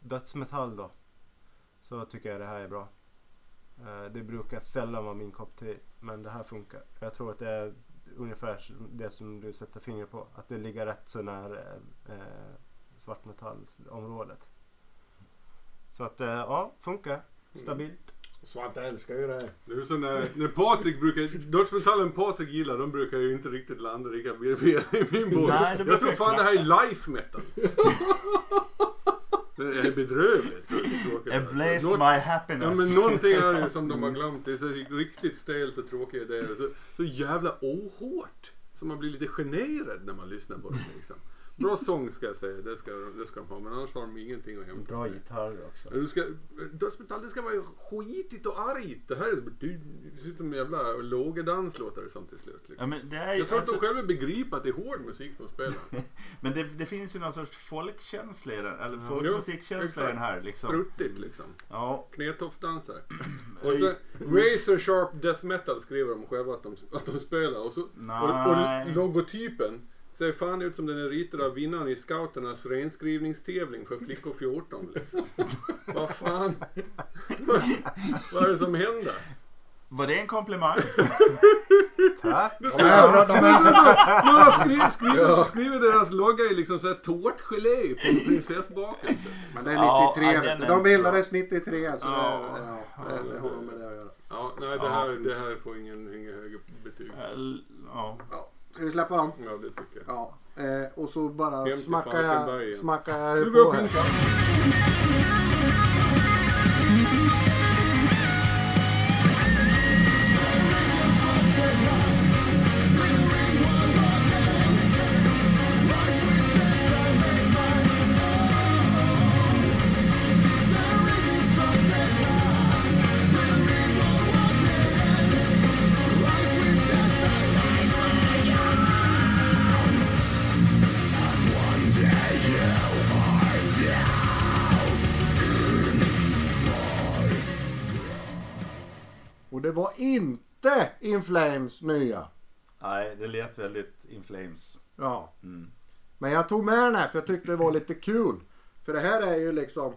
dödsmetall då. Så tycker jag det här är bra. Eh, det brukar sällan vara min kopp te. Men det här funkar. Jag tror att det är ungefär det som du sätter fingret på. Att det ligger rätt så nära eh, svartmetallsområdet. Så att eh, ja, funkar. Stabilt. Svante älskar ju det här. Det är som när, när Patrik brukar, dödsmetallen Patrik gillar, de brukar ju inte riktigt landa lika väl i min det jag tror fan det här är life metal. *laughs* Det är bedrövligt tråkigt. Ablaze. Något- my Ja happiness. men någonting är det som de har glömt. Det är så riktigt stelt och tråkiga idéer. Så, så jävla ohårt. Så man blir lite generad när man lyssnar på det liksom. Bra sång ska jag säga, det ska, det ska de ha. Men annars har de ingenting att hämta. Bra gitarr också. Du ska, dödsmetall det ska vara skitigt och argt. Det här är du, det ser ut som jävla lågedans låter det som till slut. Ja, Liksom. det är Jag tror alltså, att de själva begriper att det är hård musik de spelar. *laughs* men det, det finns ju någon sorts folkkänsla i den, eller Ja, folkmusikkänsla i den här liksom. Struttigt liksom. Ja, Knätofsdansare. *clears throat* Och så Razor Sharp Death Metal skriver de själva att de, att de spelar. Och, så, och, och logotypen ser fan ut som den är ritad av vinnaren i scouternas renskrivningstävling för flickor 14. Liksom. *laughs* Vad fan? Vad, är det som händer? var det en komplimang? *laughs* Tack! Du ser, de har skrivit, skrivit, Ja. skrivit deras logga i liksom så här tårtgelé på en prinsessbakelse. men det är Ja, 93. ja, är de bildades 93 så Ja. det, ja, det, det har med det att göra. Ja, nej det här, det här får ingen, ingen högre betyg. Ja. Ska vi släppa dem? Ja, det tycker jag. Ja. Eh, och så bara smackar jag, smackar jag på här. Var inte In Flames nya. Nej, det lät väldigt In Flames. Ja. Mm. Men jag tog med den här för jag tyckte det var lite kul. För det här är ju liksom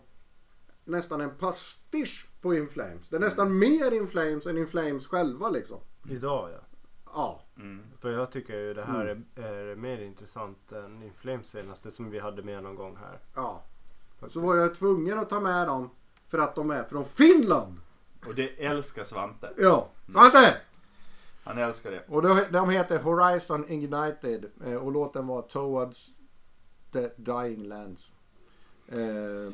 nästan en pastisch på In Flames. Det är nästan mer In Flames än In Flames själva liksom. Idag ja. Ja. Mm. För jag tycker ju det här är, är mer intressant än Inflames senaste som vi hade med någon gång här. ja. Så var jag tvungen att ta med dem för att de är från Finland. Och det älskar Svante. Ja. Svante! Han älskar det. Och de, de heter Horizon Ignited eh, och låten var Towards the Dying Lands. Eh,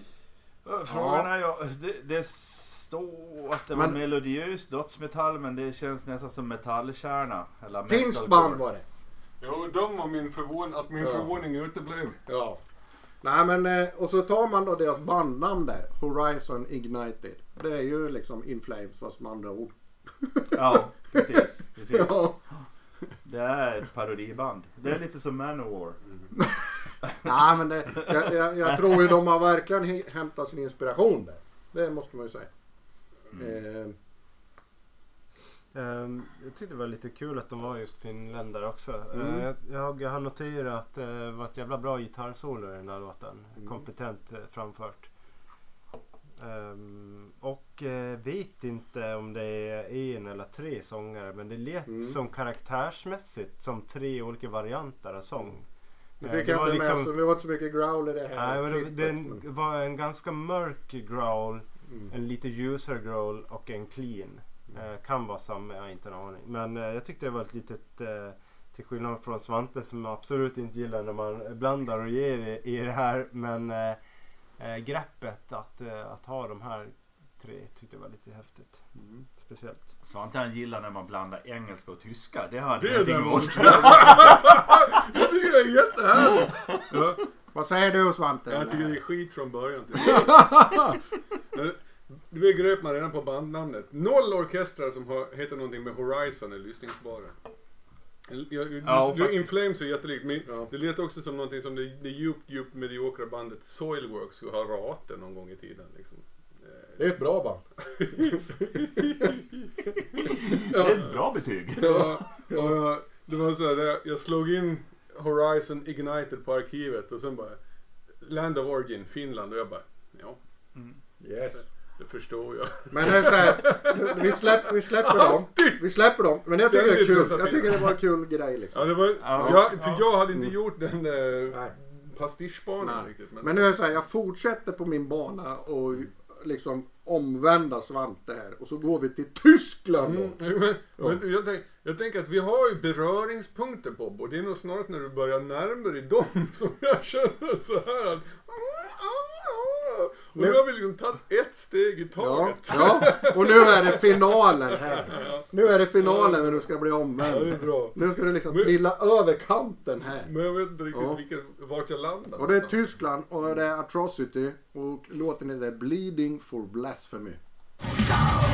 Frågan är ju, det, det står att det var Men- melodiös dödsmetall men det känns nästan som metallkärna. Eller Finns band var det. Jo, de var min förvåning, att min Ja. förvåning uteblev. Ja. Nej men eh, och så tar man då deras bandnamn där. Horizon Ignited. Det är ju liksom In Flames fast med andra ord. Ja, precis. precis. Ja. Det är ett parodiband. Det är lite som Manowar. Nej men det, jag, jag, jag tror ju de har verkligen hämtat sin inspiration där. Det måste man ju säga. Eh, Ehm, jag tyckte det var lite kul att de var just finländare också. Mm. Eh, jag, jag, jag har noterat att det var ett jävla bra gitarrsolo i den här låten. Mm. Kompetent eh, framfört. Ehm, och eh, vet inte om det är en eller tre sångare men det lät Mm. som karaktärsmässigt som tre olika varianter av sång. det Eh, det var liksom- så det var inte så mycket growl i det här Nej, det, klippet, det men- var en ganska mörk growl, Mm. en lite ljusare growl och en clean. Eh, kan vara samma, jag har inte en aning. Men eh, jag tyckte det var ett litet, eh, till skillnad från Svante som absolut inte gillar när man blandar och ger i, i det här. Men eh, greppet att, eh, att ha de här 3 tyckte jag var lite häftigt. Mm. Speciellt. Svante han gillar när man blandar engelska och tyska. Det har Det *laughs* jag är ingenting emot. jag tycker det är jättehärligt. Ja, Vad säger du Svante? jag tycker det är skit från början. *laughs* Det begrep man redan på bandnamnet. Noll orkestrar som har, heter någonting med Horizon är lyssningsbara. Jag, jag, Ja, du, Flames är jättelikt, men Ja. det lät också som någonting som det, det djupt, djupt mediokra bandet Soilworks skulle ha ratat någon gång i tiden. Liksom. Eh, Det är ett bra band. *laughs* Det är ett bra betyg. *laughs* Ja, ja, det var så här, jag slog in Horizon Ignited på arkivet och sen bara Land of Origin, Finland och jag bara ja, Yes. Det förstår jag. Men det är så här, vi, släpp, vi släpper dem. Vi släpper dem. Men jag tycker det är kul. Jag tycker det var en kul grej Ja, liksom. det var, Ja. jag, för jag hade inte gjort den Nej. pastischbanan riktigt. Men nu är det så här, jag fortsätter på min bana och liksom omvända Svante här. Och så går vi till Tyskland då. Mm, men, men jag, tänk, jag tänker att vi har ju beröringspunkter Bob och det är nog snarast när du börjar närma dig dem *laughs* som jag känner så här att och nu har vi liksom tagit ett steg i Ja, taget. ja, och nu är det finalen här. Nu är det finalen när du ska bli Ja, det är omvänd. bra. Nu ska du liksom Men- trilla över kanten här. Men jag vet inte riktigt Ja. vilken, vart jag landar. Och det är. Tyskland och det är Atrocity och låten heter Bleeding for Blasphemy. Ja,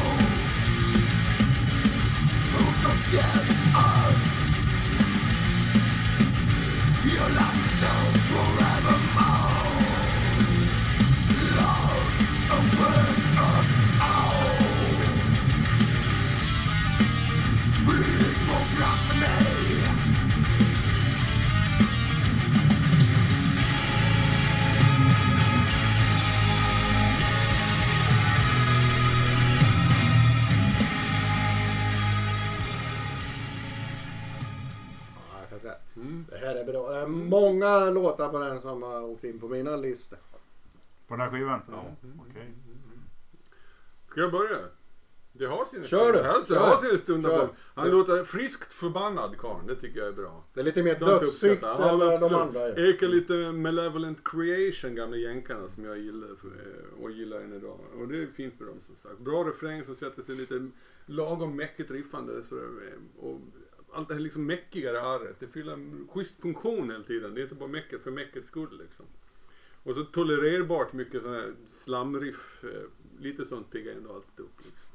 Mm. Det här är bra. Det är många låtar på den som har åkt in på mina listor. På den här skivan? Ja. Okej. Ska jag börja? Det har sina Kör du. stunder. Alltså, det Kör. har sina stunder. Kör. Han låter friskt förbannad karln. Det tycker jag är bra. Det är lite mer dödssykt än Ja, de andra är. Ekar lite Malevolent Creation, gamla jänkarna som jag gillar eh, och gillar än idag. Och det är fint med dem som sagt. Bra refräng som sätter sig lite lagom mäckigt riffande. Så, eh, och allt det här liksom mäckigare arret. Det fyller en schysst funktion hela tiden. Det är inte bara mäcket för mäckets skull liksom. Och så tolererbart mycket sån här slamriff. eh, Lite sånt piggar ändå alltid upp. Liksom.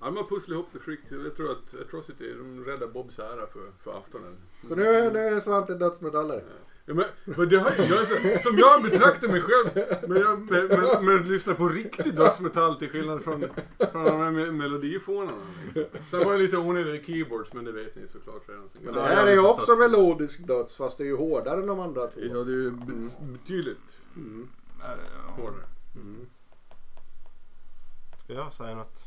Ja, man pusslar ihop det frikt. Jag tror att Atrocity, de räddar Bobs ära för, för aftonen. Så nu är, nu är Svante dödsmetallare. Ja, men, men det har, jag, så, som jag betraktar mig själv, men jag med, med, med att lyssna på riktig dödsmetall till skillnad från, från de här me- melodifånarna. Liksom. Sen var det lite onödiga keyboards, men det vet ni såklart redan. Men det här är ju också melodisk döds fast det är ju hårdare än de andra två. Ja, det är ju be- betydligt Mm. hårdare. Ska jag säga något?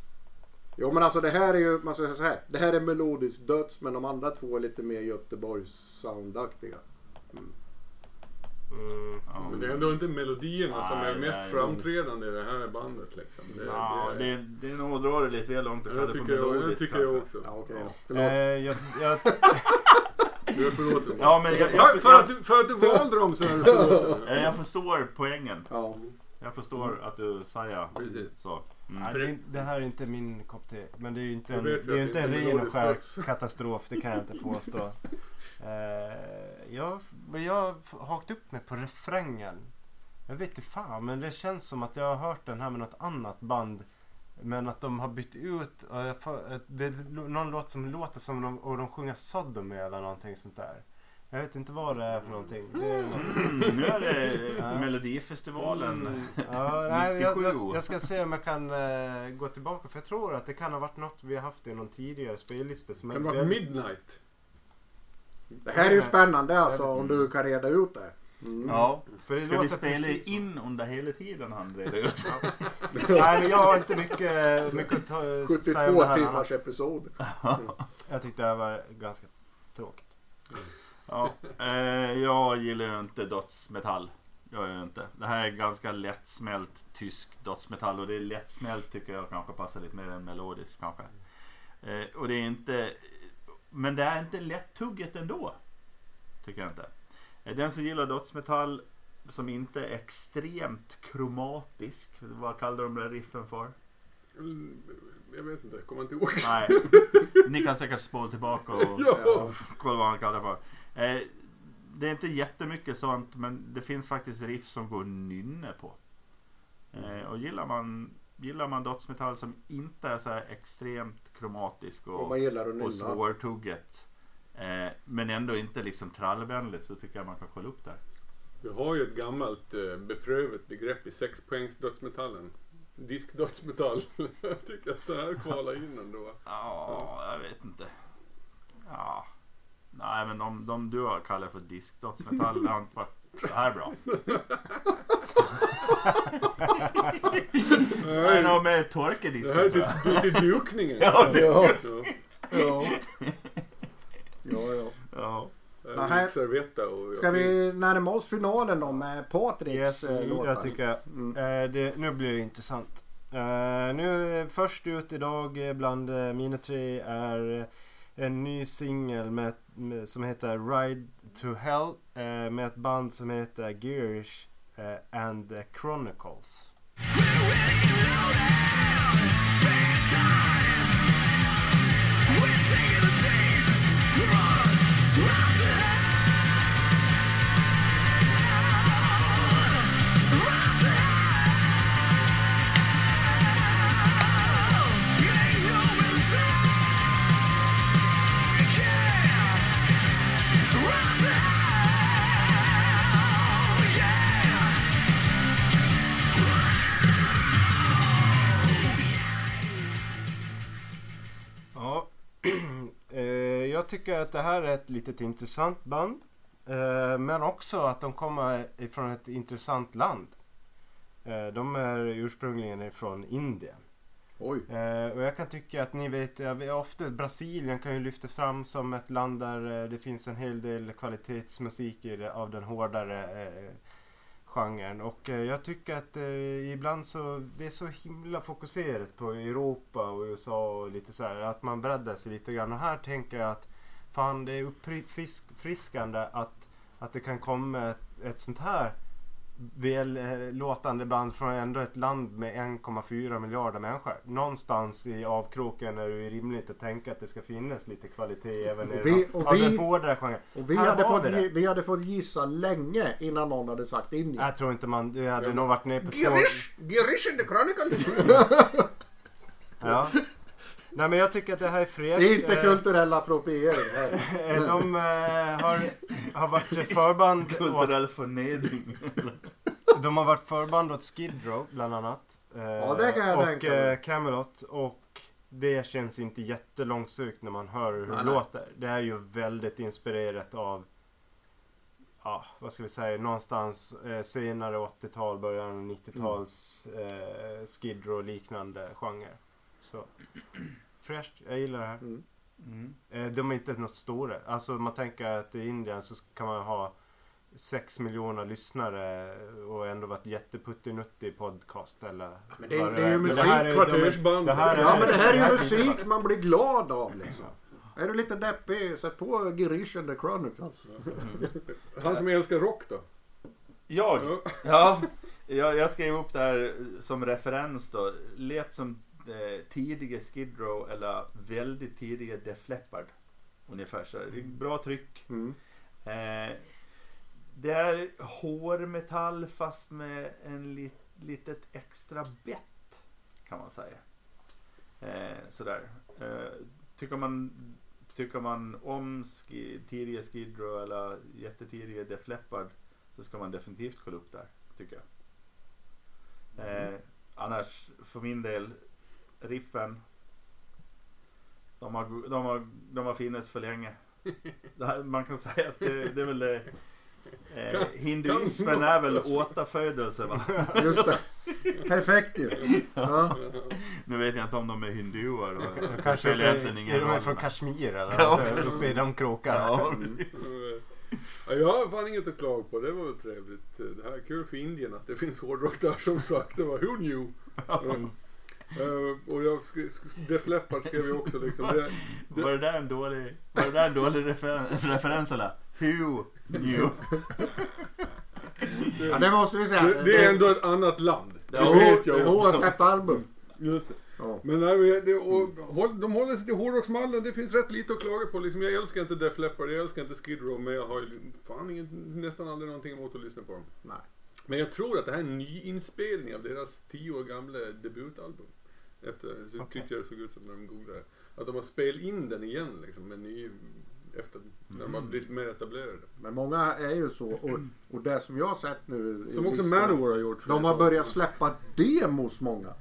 Jo men alltså det här är ju, man ska säga så här. Det här är melodisk döds men de andra två är lite mer Göteborgs soundaktiga. Mm. Ja. Men det är ändå inte melodierna som är Nej, mest nej. framträdande i det här bandet. Liksom. Det, Ja, det, det, det är nog att dra det lite väl långt jag det för tycker, jag, jag melodiskt. tycker jag också. Ja okej Ja. Eh, jag, jag, *laughs* Du är förlåten. Ja, men jag, jag, för, att du, för att du valde dem så är du förlåten. jag, *laughs* jag förstår poängen. Ja. Jag förstår att du säger Precis. så. Mm. nej, det, är det här är inte min kopp te. Men det är ju inte en, det är inte det en är ren och skär katastrof. Det kan jag inte påstå. *laughs* Eh, jag, men jag har hakt upp mig på refrängen. Jag vet inte fan men det känns som att jag har hört den här med något annat band. Men att de har bytt ut. Det är någon låt som låter som de, och de sjunger Sodomy eller någonting sånt där. Jag vet inte vad det är för någonting. Det är något, Nu är det Ja. Melodifestivalen. Mm, ja, nej, jag, 97. jag, jag ska se om jag kan eh, gå tillbaka. För jag tror att det kan ha varit något vi har haft i någon tidigare spellista. Kan det vara Midnight? Det här är ju spännande alltså om du kan reda ut det. Mm. Ja. för det Ska vi låter spela precis in under hela tiden han reder ut? *laughs* Nej men jag har inte mycket, mycket att ta, säga om 72 det här timmars annars. episod. *laughs* Jag tyckte det här var ganska tråkigt. Ja. Eh, jag gillar ju inte dödsmetall. Jag gör inte. Det här är ganska lättsmält tysk dödsmetall och det är lättsmält tycker jag kanske passar lite mer än melodisk kanske. Eh, och det är inte Men det är inte lättugget ändå. Tycker jag inte. Eh, Den som gillar dödsmetall som inte är extremt kromatisk. Vad kallar de den riffen för? Mm, Jag vet inte, jag kommer inte ihåg. Nej, ni kan säkert spola tillbaka och *laughs* Ja. kolla vad han kallar det för. Eh, det är inte jättemycket sånt men det finns faktiskt riff som går att nynna på. Eh, och gillar man, gillar man dödsmetall som inte är så här extremt kromatisk Om och, man gillar att och nynna. svårtugget. Eh, men ändå inte liksom trallvänligt så tycker jag man kan kolla upp där. Vi har ju ett gammalt eh, beprövat begrepp i sexpoängs dödsmetallen. Diskdödsmetall. *laughs* jag tycker att det här kvalar in ändå. Ja, jag vet inte. Ja. Nej men de, de du har kallat för diskdödsmetall har inte varit så här bra. Det är nog mer Det här är till, det är till dukningen. Ja, det- Ja, Ja. ja. ja, ja. Ja. Det här är Servetta och Ska vi närma oss finalen då med Patriks Yes, eh, låtar? jag tycker Mm. eh, det, nu blir det intressant. Eh, nu eh, först ut idag eh, bland eh, mina tre är eh, en ny singel med, med, som heter Ride to Hell eh, med ett band som heter Gearish eh, and Chronicles. Jag tycker att det här är ett litet intressant band. Eh, men också att de kommer ifrån ett intressant land. Eh, de är ursprungligen ifrån Indien. Oj. Eh, och jag kan tycka att ni vet, ofta Brasilien kan ju lyfta fram som ett land där eh, det finns en hel del kvalitetsmusik av den hårdare eh, genren. Och eh, jag tycker att eh, ibland så, det är så himla fokuserat på Europa och USA och lite så här, att man breddar sig lite grann. Och här tänker jag att fan det är uppfriskande att, att det kan komma ett, ett sånt här väl eh, låtande band från ändå ett land med 1,4 miljarder människor. Någonstans i avkroken är det rimligt att tänka att det ska finnas lite kvalitet även i Och vi- den, och vi- den hårdare genren. Och vi Här hade, fått, vi det. vi hade fått gissa länge innan någon hade sagt Indien. Jag tror inte man, det hade Ja, nog varit ner på två... Girish! Girish and the Chronicles! *laughs* Ja. Nej men jag tycker att det här är fräscht. Det är inte Eh, kulturell appropriering. här. *laughs* eh, De eh, har, har varit förband Kulturell förnedring. *laughs* de har varit förband åt Skid Row bland annat. Eh, Ja, det kan jag och tänka mig. eh, Camelot och det känns inte jättelångsökt när man hör hur Nej, det nej. låter. Det är ju väldigt inspirerat av Ja, vad ska vi säga, någonstans eh, senare 80-tal, början av 90-tals eh, Skid Row liknande genre. Så fräscht, jag gillar det här. Mm. Mm. Eh, De är inte något stora. Alltså man tänker att i Indien så kan man ha 6 miljoner lyssnare och ändå vara ett jätteputtinuttig podcast eller Men det- vad det är ju musik, här är- kvartersband. det Ja men det här är ju musik man blir glad av liksom. Är du lite deppig, sätt på Girish and the Chronicles. *laughs* Han som älskar rock då? Jag? Ja. Ja, jag, jag skrev upp det här som referens då. Lät som eh, tidiga Skid Row eller väldigt tidiga Def Leppard. Ungefär så. Det är Bra tryck. Mm. Eh, det är hårmetall fast med en lit, litet extra bett kan man säga. Eh, sådär. Eh, tycker, man, tycker man om ski, tidiga Skid Row eller jättetidiga Def Leppard så ska man definitivt kolla upp där, tycker jag. Eh, annars, för min del, riffen. De har, de har, de har funnits för länge. *laughs* Här, man kan säga att det, det är väl det. Eh, Kan- hinduismen är väl återfödelse va? Just det. Perfekt ju. Ja. Nu vet jag inte om de är hinduer. då. Det Kanske spelar är, egentligen ingen är de roll. från Kashmir eller Ja, uppe i de krokarna. Ja, Ja, jag har fan inget att klaga på. Det var väl trevligt. Det här är kul för Indien att det finns hårdrock där som sagt. Det var who knew? Mm. Eh, och jag skrev, Def Leppard skrev jag också liksom. Det, Var det där en dålig, var det där en dålig refer- referens eller? Who knew? Ja, det måste vi säga. Det, det är ändå ett annat land. Det Jo, vet jag. jo, har släppt album. Just det. Ja. Men nej, det, och, håll- de håller sig till hårdrocksmallen. Det finns rätt lite att klaga på. Liksom, jag älskar inte Def Leppard, jag älskar inte Skid Row, men jag har ju fan ingen, nästan aldrig någonting emot att lyssna på dem. Nej. Men jag tror att det här är en ny inspelning av deras tio år gamla debutalbum. Efter, så Okej. tyckte jag det såg ut som när de googlade. Att de har spelat in den igen liksom, med ny, efter, när de har blivit mer etablerade. Men många är ju så. Och, och det som jag har sett nu. Som också Manowar har gjort. De har börjat släppa demos många.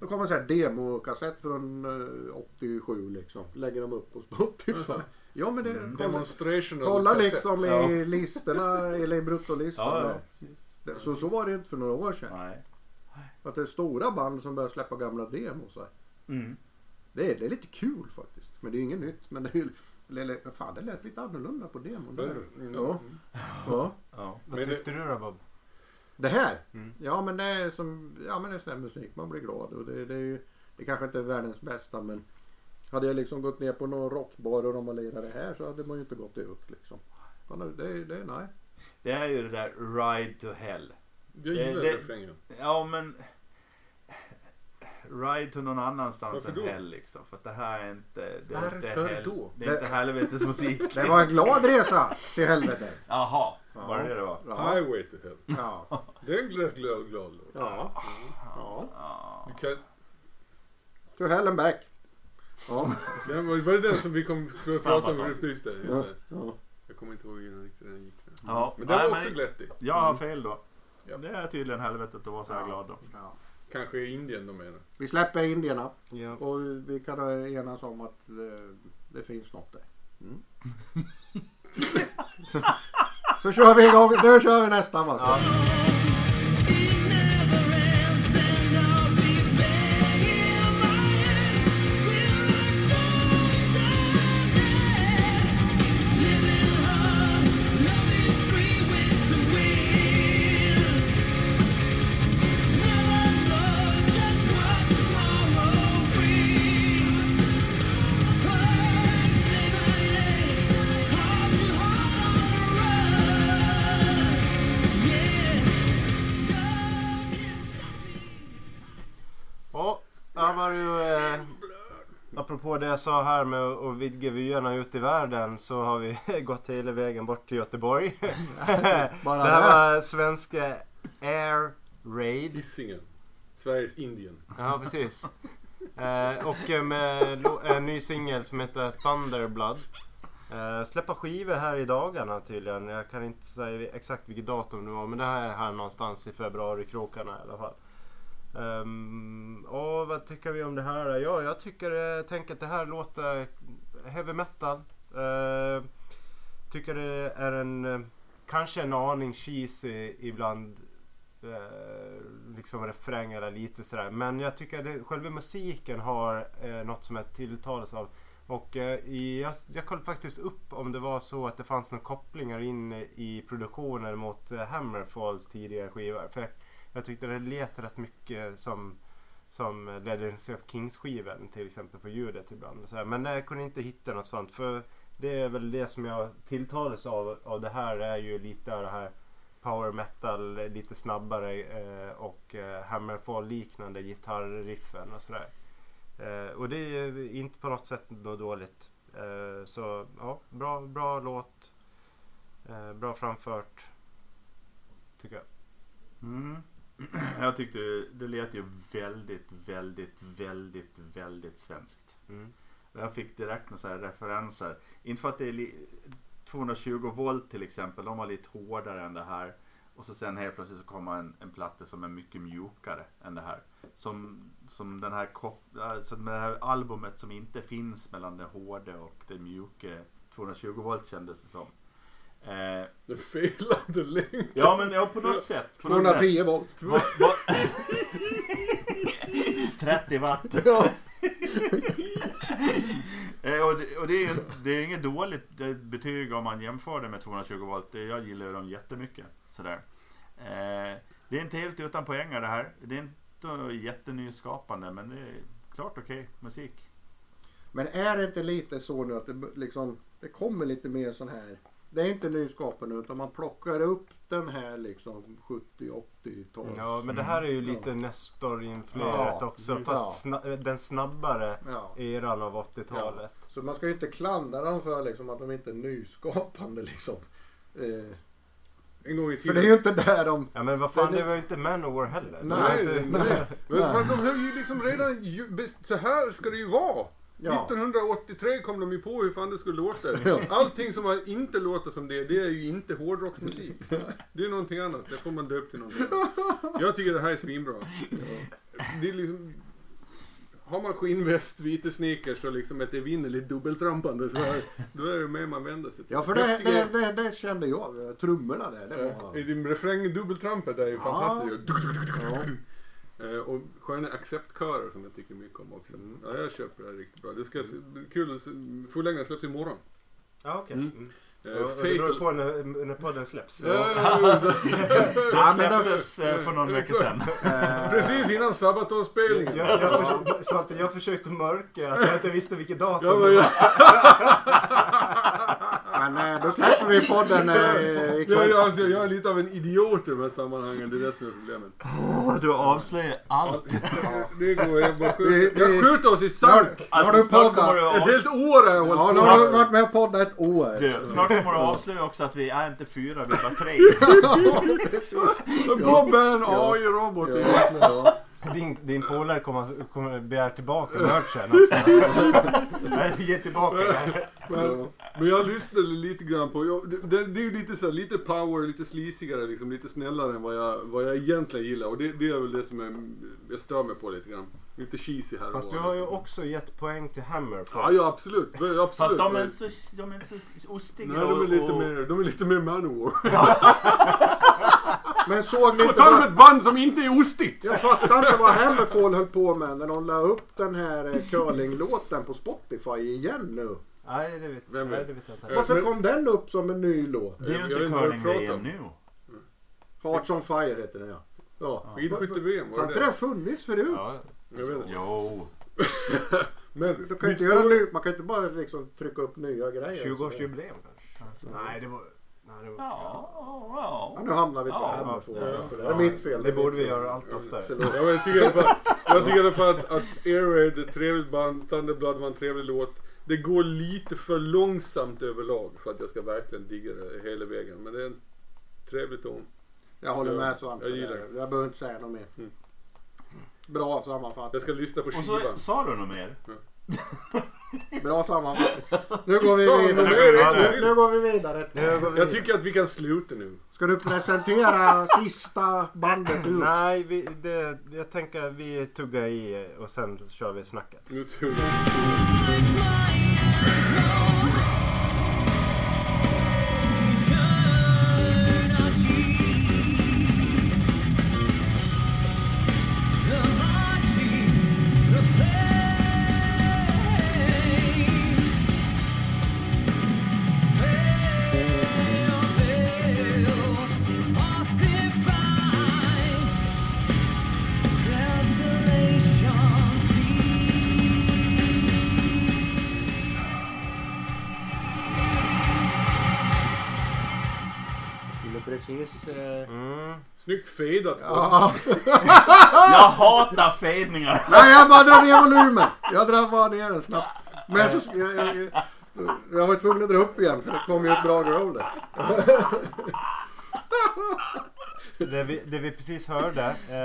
Då kommer så här demokassett från eh, 87 liksom. Lägger de upp på Spotify. *laughs* Ja men det, Mm. kolla, Demonstrational kolla liksom i listorna eller i bruttolistan. Ja, ja. Det- Så, så var det inte för några år sedan. Nej. Att det är stora band som börjar släppa gamla demos. Mm. Det är, det är lite kul faktiskt. Men det är ju inget nytt. Men det är ju, eller, fan, det lät lite annorlunda på demon. Där. Mm. Ja. ja. Ja. Vad Men det- tyckte du då Bob? Det här? Mm. Ja men det är som, ja men det är sån här musik. Man blir glad och det, det är ju, det kanske inte är världens bästa men hade jag liksom gått ner på någon rockbar och de har lirat det här så hade man ju inte gått ut liksom. Ja, det, det, det, nej. Det är ju det där Ride to Hell. Jag Det- gillar det- refrängen. Ja men Ride to någon annanstans Varför än då? hell liksom. För att det här är inte... Det är inte, Varför hell, då? Det är inte helvetesmusik. *laughs* Det var en glad resa till helvetet. Jaha, Ja. var det det det var? Ja. Highway to Hell. Ja. *laughs* Det är en glad, glad, glad låt. ja. ja. Ja. Du kan- To hell and back. Ja. *laughs* Det var, var det den som vi kom Samma prata om? Just det, just Ja. det. ja. Jag kommer inte ihåg den riktigt den gick. Ja. Men den var också glättig. Jag har fel då. Ja. Det är tydligen helvetet att vara så här glad då. ja. Kanske i Indien de menar. Vi släpper indierna Ja. och vi kan enas om att det, det finns något där. Mm. så, *laughs* så kör vi igång. Nu kör vi nästa va. Jag sa här med att vidga vyerna ut i världen så har vi *laughs* gått hela vägen bort till Göteborg. *laughs* Bara det här var svenska Air Raid. Hisingen. Sveriges Indien. Ja, precis. Eh, och med en ny singel som heter Thunderblood. Eh, släppa skivor här i dagarna tydligen. Jag kan inte säga exakt vilket datum det var men det här är här någonstans i februari-krokarna i alla fall. Ehm, um, och vad tycker vi om det här? Ja, jag tycker, eh, tänker att det här låter heavy metal. Uh, tycker det är en, eh, kanske en aning cheesy ibland. Uh, liksom refräng eller lite sådär. Men jag tycker att själva musiken har uh, något som jag tilltalas av. Och i, jag, jag kollade faktiskt upp om det var så att det fanns några kopplingar in i produktionen mot Hammerfalls tidigare skivor. För jag, tyckte det lät rätt mycket som som Legends of Kings skivan till exempel på ljudet ibland. Så här. Men jag kunde inte hitta något sånt. För det är väl det som jag tilltalas av, av det här är ju lite av det här power metal, lite snabbare eh, och eh, Hammerfall liknande gitarriffen och sådär. Eh, och det är ju inte på något sätt något dåligt. Eh, så ja, bra, bra låt. Eh, bra framfört. Tycker jag. Mm. *clears throat* Jag tyckte det lät ju väldigt, väldigt, väldigt, väldigt svenskt. Mm. Jag fick direkt några så här referenser. Inte för att det är li- 220 volt till exempel. De var lite hårdare än det här. Och så sen helt plötsligt så kommer en, en platta som är mycket mjukare än det här. Som, som den här kop- alltså det här albumet som inte finns mellan det hårda och det mjuka. 220 volt kändes det som. Eh, Den felande länken. ja men ja, på något sätt. På något sätt. 210 volt. Va, va? *laughs* 30 watt. *laughs* Eh, och det, och det, är, ju- det är inget dåligt eh, betyg om man jämför det med 220 volt. Jag gillar dem jättemycket. Sådär. Eh, det är inte helt utan poänger det här. Det är inte jättenyskapande men det är klart okej musik. Men är det inte lite så nu att det liksom det kommer lite mer sån här det är inte nyskapande utan man plockar upp den här liksom 70-80-tals. Ja, men det här är ju lite Nestor-influerat Ja, också. Fast sna- den snabbare Ja. eran av 80-talet. Så man ska ju inte klandra dem för liksom, att de inte är nyskapande liksom. Eh, En gång i för det är ju inte där de... Ja men vad fan, det- det var ju inte Manowar heller. Nej, var Nej, inte- nej. *laughs* Men de har ju liksom redan... Så här ska det ju vara. Ja. 1983 kom de ju på hur fan det skulle låta. *laughs* Allting som inte låter som det, det är ju inte hårdrocksmusik. Det är någonting annat. Det får man döpt till någonting annat. Jag tycker det här är svinbra. Det är liksom... Har man skinnväst, vita sneakers och liksom ett evinnerligt dubbeltrampande så här, då är det mer man vänder sig till. Ja för det, det, det, det kände jag. Trummorna där. Det var... I din refräng, dubbeltrampet är ju fantastiskt. Ja. Eh, Och sköna acceptkörer som jag tycker mycket om också. Ja, jag köper det här riktigt bra. Det ska se, kul att se, fullängden släpps imorgon. Ja okej. Mm. Mm. Och- och Det beror på när, när podden släpps. Ja, ja, ja, ja. *laughs* Det *laughs* släpptes eh, för någon vecka sedan. Precis innan Sabaton-spelningen. Jag, jag, försökte, så att jag försökte mörka att jag inte visste vilket datum Ja, det var. *laughs* ja, Men eh, då släpper vi podden eh, ja, ikväll. ja, alltså, jag är lite av en idiot i de här sammanhangen. Det är det som är problemet. Åh, du avslöjar allt. Det går, jag bara skjuter. Jag skjuter oss i Har, sank. har Alltså, du snart kommer poddat? du Ett helt år har jag Ja, hållit nu på. har du varit med och poddat ett år. Du, snart kommer du avslöja också att vi är inte fyra, vi är bara tre. Bob är en AI-robot. Ja. egentligen. Din, din polare kommer, kommer begära tillbaka merchen också. *laughs* Ge tillbaka det. Men, men jag lyssnade lite grann på, jag, det, det, det är ju lite så här, lite power, lite slisigare liksom, lite snällare än vad jag, vad jag egentligen gillar. Och det, det är väl det som är, jag stör mig på lite grann. Lite cheesy här Fast du har ju också gett poäng till Hammer. Ja, ja absolut. absolut. Fast de är inte så, de är inte så ostiga. Nej, de är lite och- mer, de är lite mer Manowar. *laughs* *laughs* Men såg ni På inte om vad, ett band som inte är ostigt! Jag fattar inte vad Hammerfall höll på med när de la upp den här eh, curlinglåten på Spotify igen nu. Nej, det vet, Vem nej, det vet jag inte. Varför men- kom den upp som en ny låt? Det är ju inte inte om. nu. Hearts on Fire heter den ja. Ja, skidskytte-VM Har var inte det den det? funnits förut? Ja, Jag vet inte. Jo. *laughs* Men, Du kan inte göra man kan inte bara liksom trycka upp nya grejer. 20-årsjubileum kanske? Nej, det var... Det, var Ja, Ja, ja. nu hamnar vi på Ja, Hammerfall. det är mitt fel. det är borde vi göra allt oftare. Ja, men jag tycker i alla fall, jag tycker i alla fall att, att Airraid är ett trevligt band, Thunderblood var en trevlig låt. Det går lite för långsamt överlag för att jag ska verkligen digga det hela vägen. Men det är en trevlig ton. Jag håller med Svante. jag gillar där. Jag behöver inte säga något mer. Mm. Bra sammanfattning. Jag ska lyssna på Och skivan. så sa du något mer? *laughs* Bra sammanfattning. Nu går vi du vidare. Nu, nu går vi vidare. Vi Jag tycker att vi kan sluta nu. Ska du presentera sista bandet ut? Nej, vi, det, jag tänker att vi tuggar i och sen kör vi snacket. Nu tror jag. Snyggt fedat. Ja. *laughs* Jag hatar fadningar! Nej, jag bara drar ner volymen. Jag drar bara ner den snabbt. Men så, jag, jag, jag, jag var tvungen att dra upp igen för det kom ju ett bra growl där. Det, vi, det vi precis hörde. Eh,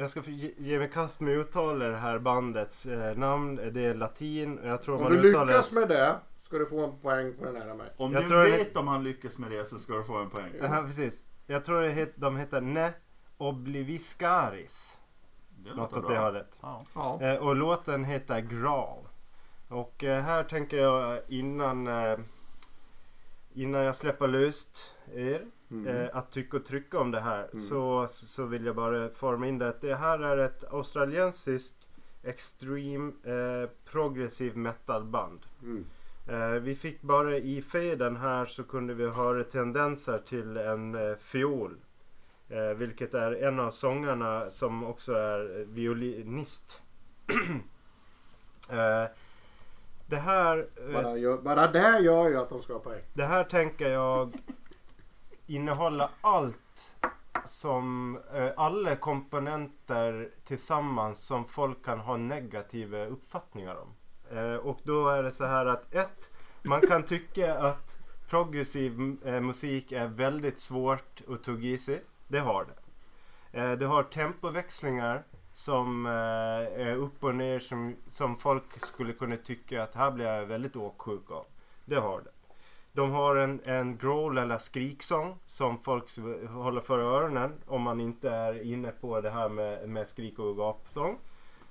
jag, ska ge, ge mig kast med uttala det här bandets eh, namn. Det är latin. Jag tror Om man du uttalar lyckas med det ska du få en poäng på den här av mig. Om Jag du tror det- vet om han lyckas med det så ska du få en poäng. Ja, precis. Jag tror det het, de heter Ne Obliviscaris. Det Något åt det hållet. Ja. Ja. Eh, och låten heter Graal. Och eh, här tänker jag innan, eh, innan jag släpper löst er Mm. eh, att tycka och trycka om det här Mm. så, så vill jag bara forma in det att det här är ett australiensiskt extreme eh, progressive metal band. Mm. Eh, vi fick bara i faden här så kunde vi höra tendenser till en eh, fiol. Eh, vilket är en av sångarna som också är violinist. *clears throat* Det här, Bara, gör, bara det gör ju att de ska poäng. det här tänker jag innehålla allt som alla komponenter tillsammans som folk kan ha negativa uppfattningar om. Eh, och då är det så här att ett, man kan tycka att progressiv eh, musik är väldigt svårt att tugga i sig. Det har det. Eh, det har tempoväxlingar som är upp och ner som, som folk skulle kunna tycka att här blir jag väldigt åksjuk av. Det har det. De har en, en growl eller skriksång som folk håller för öronen om man inte är inne på det här med, med skrik och gapsång.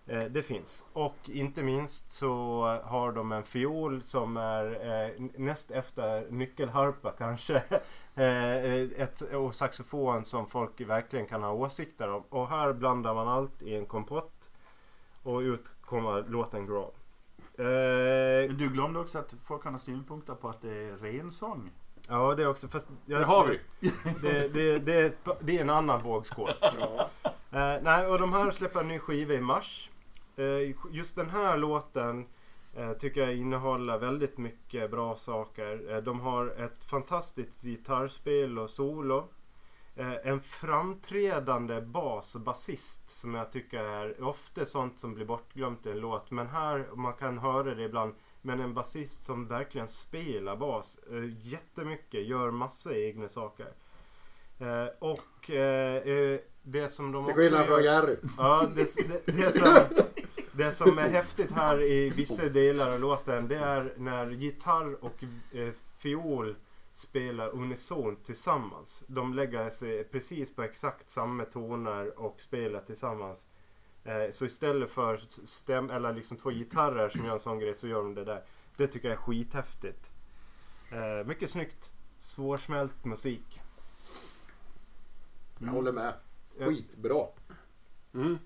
Eh, det finns. Och inte minst så har de en fiol som är eh, näst efter nyckelharpa kanske. *laughs* eh, ett, och saxofon som folk verkligen kan ha åsikter om. Och här blandar man allt i en kompott. Och ut kommer låten. Eh, Men du glömde också att folk kan ha synpunkter på att det är rensång. ja det är också. Fast jag, Det har vi. *laughs* Det, det, det, det är en annan vågskål. Ja. Eh, nej, och de här släpper en ny skiva i mars. Eh, just den här låten eh, tycker jag innehåller väldigt mycket bra saker. Eh, de har ett fantastiskt gitarrspel och solo. En framträdande bas och basist som jag tycker är ofta sånt som blir bortglömt i en låt. Men här, man kan höra det ibland, men en basist som verkligen spelar bas jättemycket, gör massa egna saker. Eh, och eh, det som de Till också skillnad från Jerry. Ja, det, det, det, som, *laughs* det som är häftigt här i vissa delar av låten det är när gitarr och eh, fiol spelar unisont tillsammans. De lägger sig precis på exakt samma toner och spelar tillsammans. Eh, så istället för stäm eller liksom två gitarrer som gör en sån grej så gör de det där. Det tycker jag är skithäftigt. Eh, mycket snyggt. Svårsmält musik. Jag håller med. Ja. Skitbra. Mm.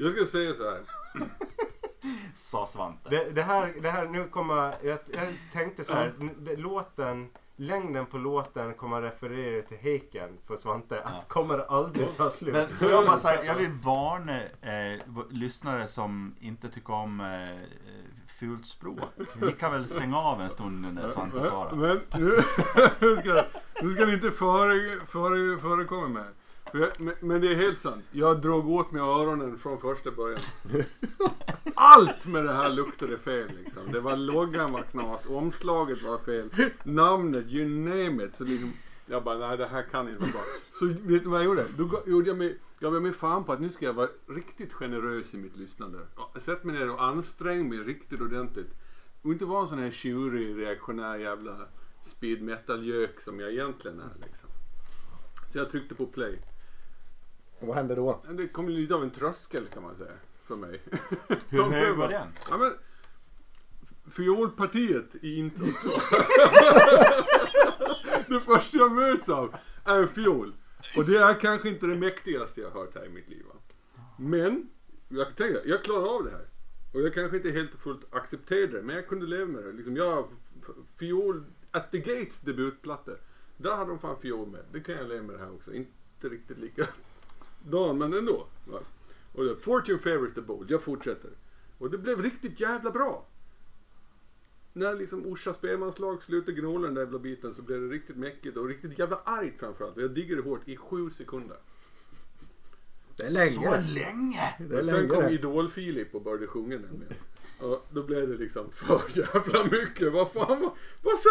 Jag ska säga så här. *laughs* Sa Svante. Det, det, här, det här, nu kommer jag, jag tänkte så här, det, låten, längden på låten kommer referera till Heiken för Svante, att kommer aldrig ta slut. Men får jag bara säga, jag vill varna eh, lyssnare som inte tycker om eh, eh, fult språk. Ni kan väl stänga av en stund när Svante svarar. Men nu, *laughs* nu, ska, nu ska ni inte före, före, förekomma mig. Men, men det är helt sant. Jag drog åt mig öronen från första början. *laughs* Allt med det här luktade fel liksom. Det var loggan var knas, omslaget var fel, namnet, you name it. Så liksom, jag bara, nej det här kan inte vara bra. Så vet du vad jag gjorde? Då gjorde jag mig, jag gav mig fan på att nu ska jag vara riktigt generös i mitt lyssnande. Sätt mig ner och ansträng mig riktigt ordentligt. Och inte vara en sån här tjurig, reaktionär jävla speed metal-gök som jag egentligen är liksom. Så jag tryckte på play. Och vad hände då? Det kom lite av en tröskel kan man säga. För mig. Hur hög var den? Ja, men, fiolpartiet i introt. så. det första jag möts av är en fiol. Och det är kanske inte det mäktigaste jag har hört här i mitt liv. Va? Men, jag tänker, jag klarar av det här. Och jag kanske inte helt och fullt accepterade det, men jag kunde leva med det. Liksom jag, fiol, At the Gates debutplatta. Där hade de fan fiol med. Det kan jag leva med det här också. Inte riktigt lika dan, men ändå. Va? Och det, Fortune favors the bold. Jag fortsätter. Och det blev riktigt jävla bra. När liksom Orsa spelmanslag slutade gnola den där jävla biten så blev det riktigt mäckigt och riktigt jävla argt framförallt. Jag diggade det hårt i sju sekunder. Det är Så länge. länge! Det är Och sen länge kom det. Idol-Filip och började sjunga nämligen. Och då blev det liksom *laughs* för jävla mycket. Vad fan var... Vad, så,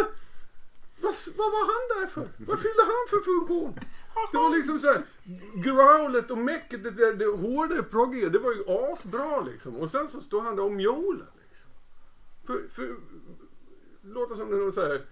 vad, vad var han där för? Vad fyllde han för funktion? Det var liksom så här, growlet och mecket, det, det, det hårda proggiga, det var ju asbra liksom. Och sen så står han där och mjolar liksom. För, för, låter som någon så här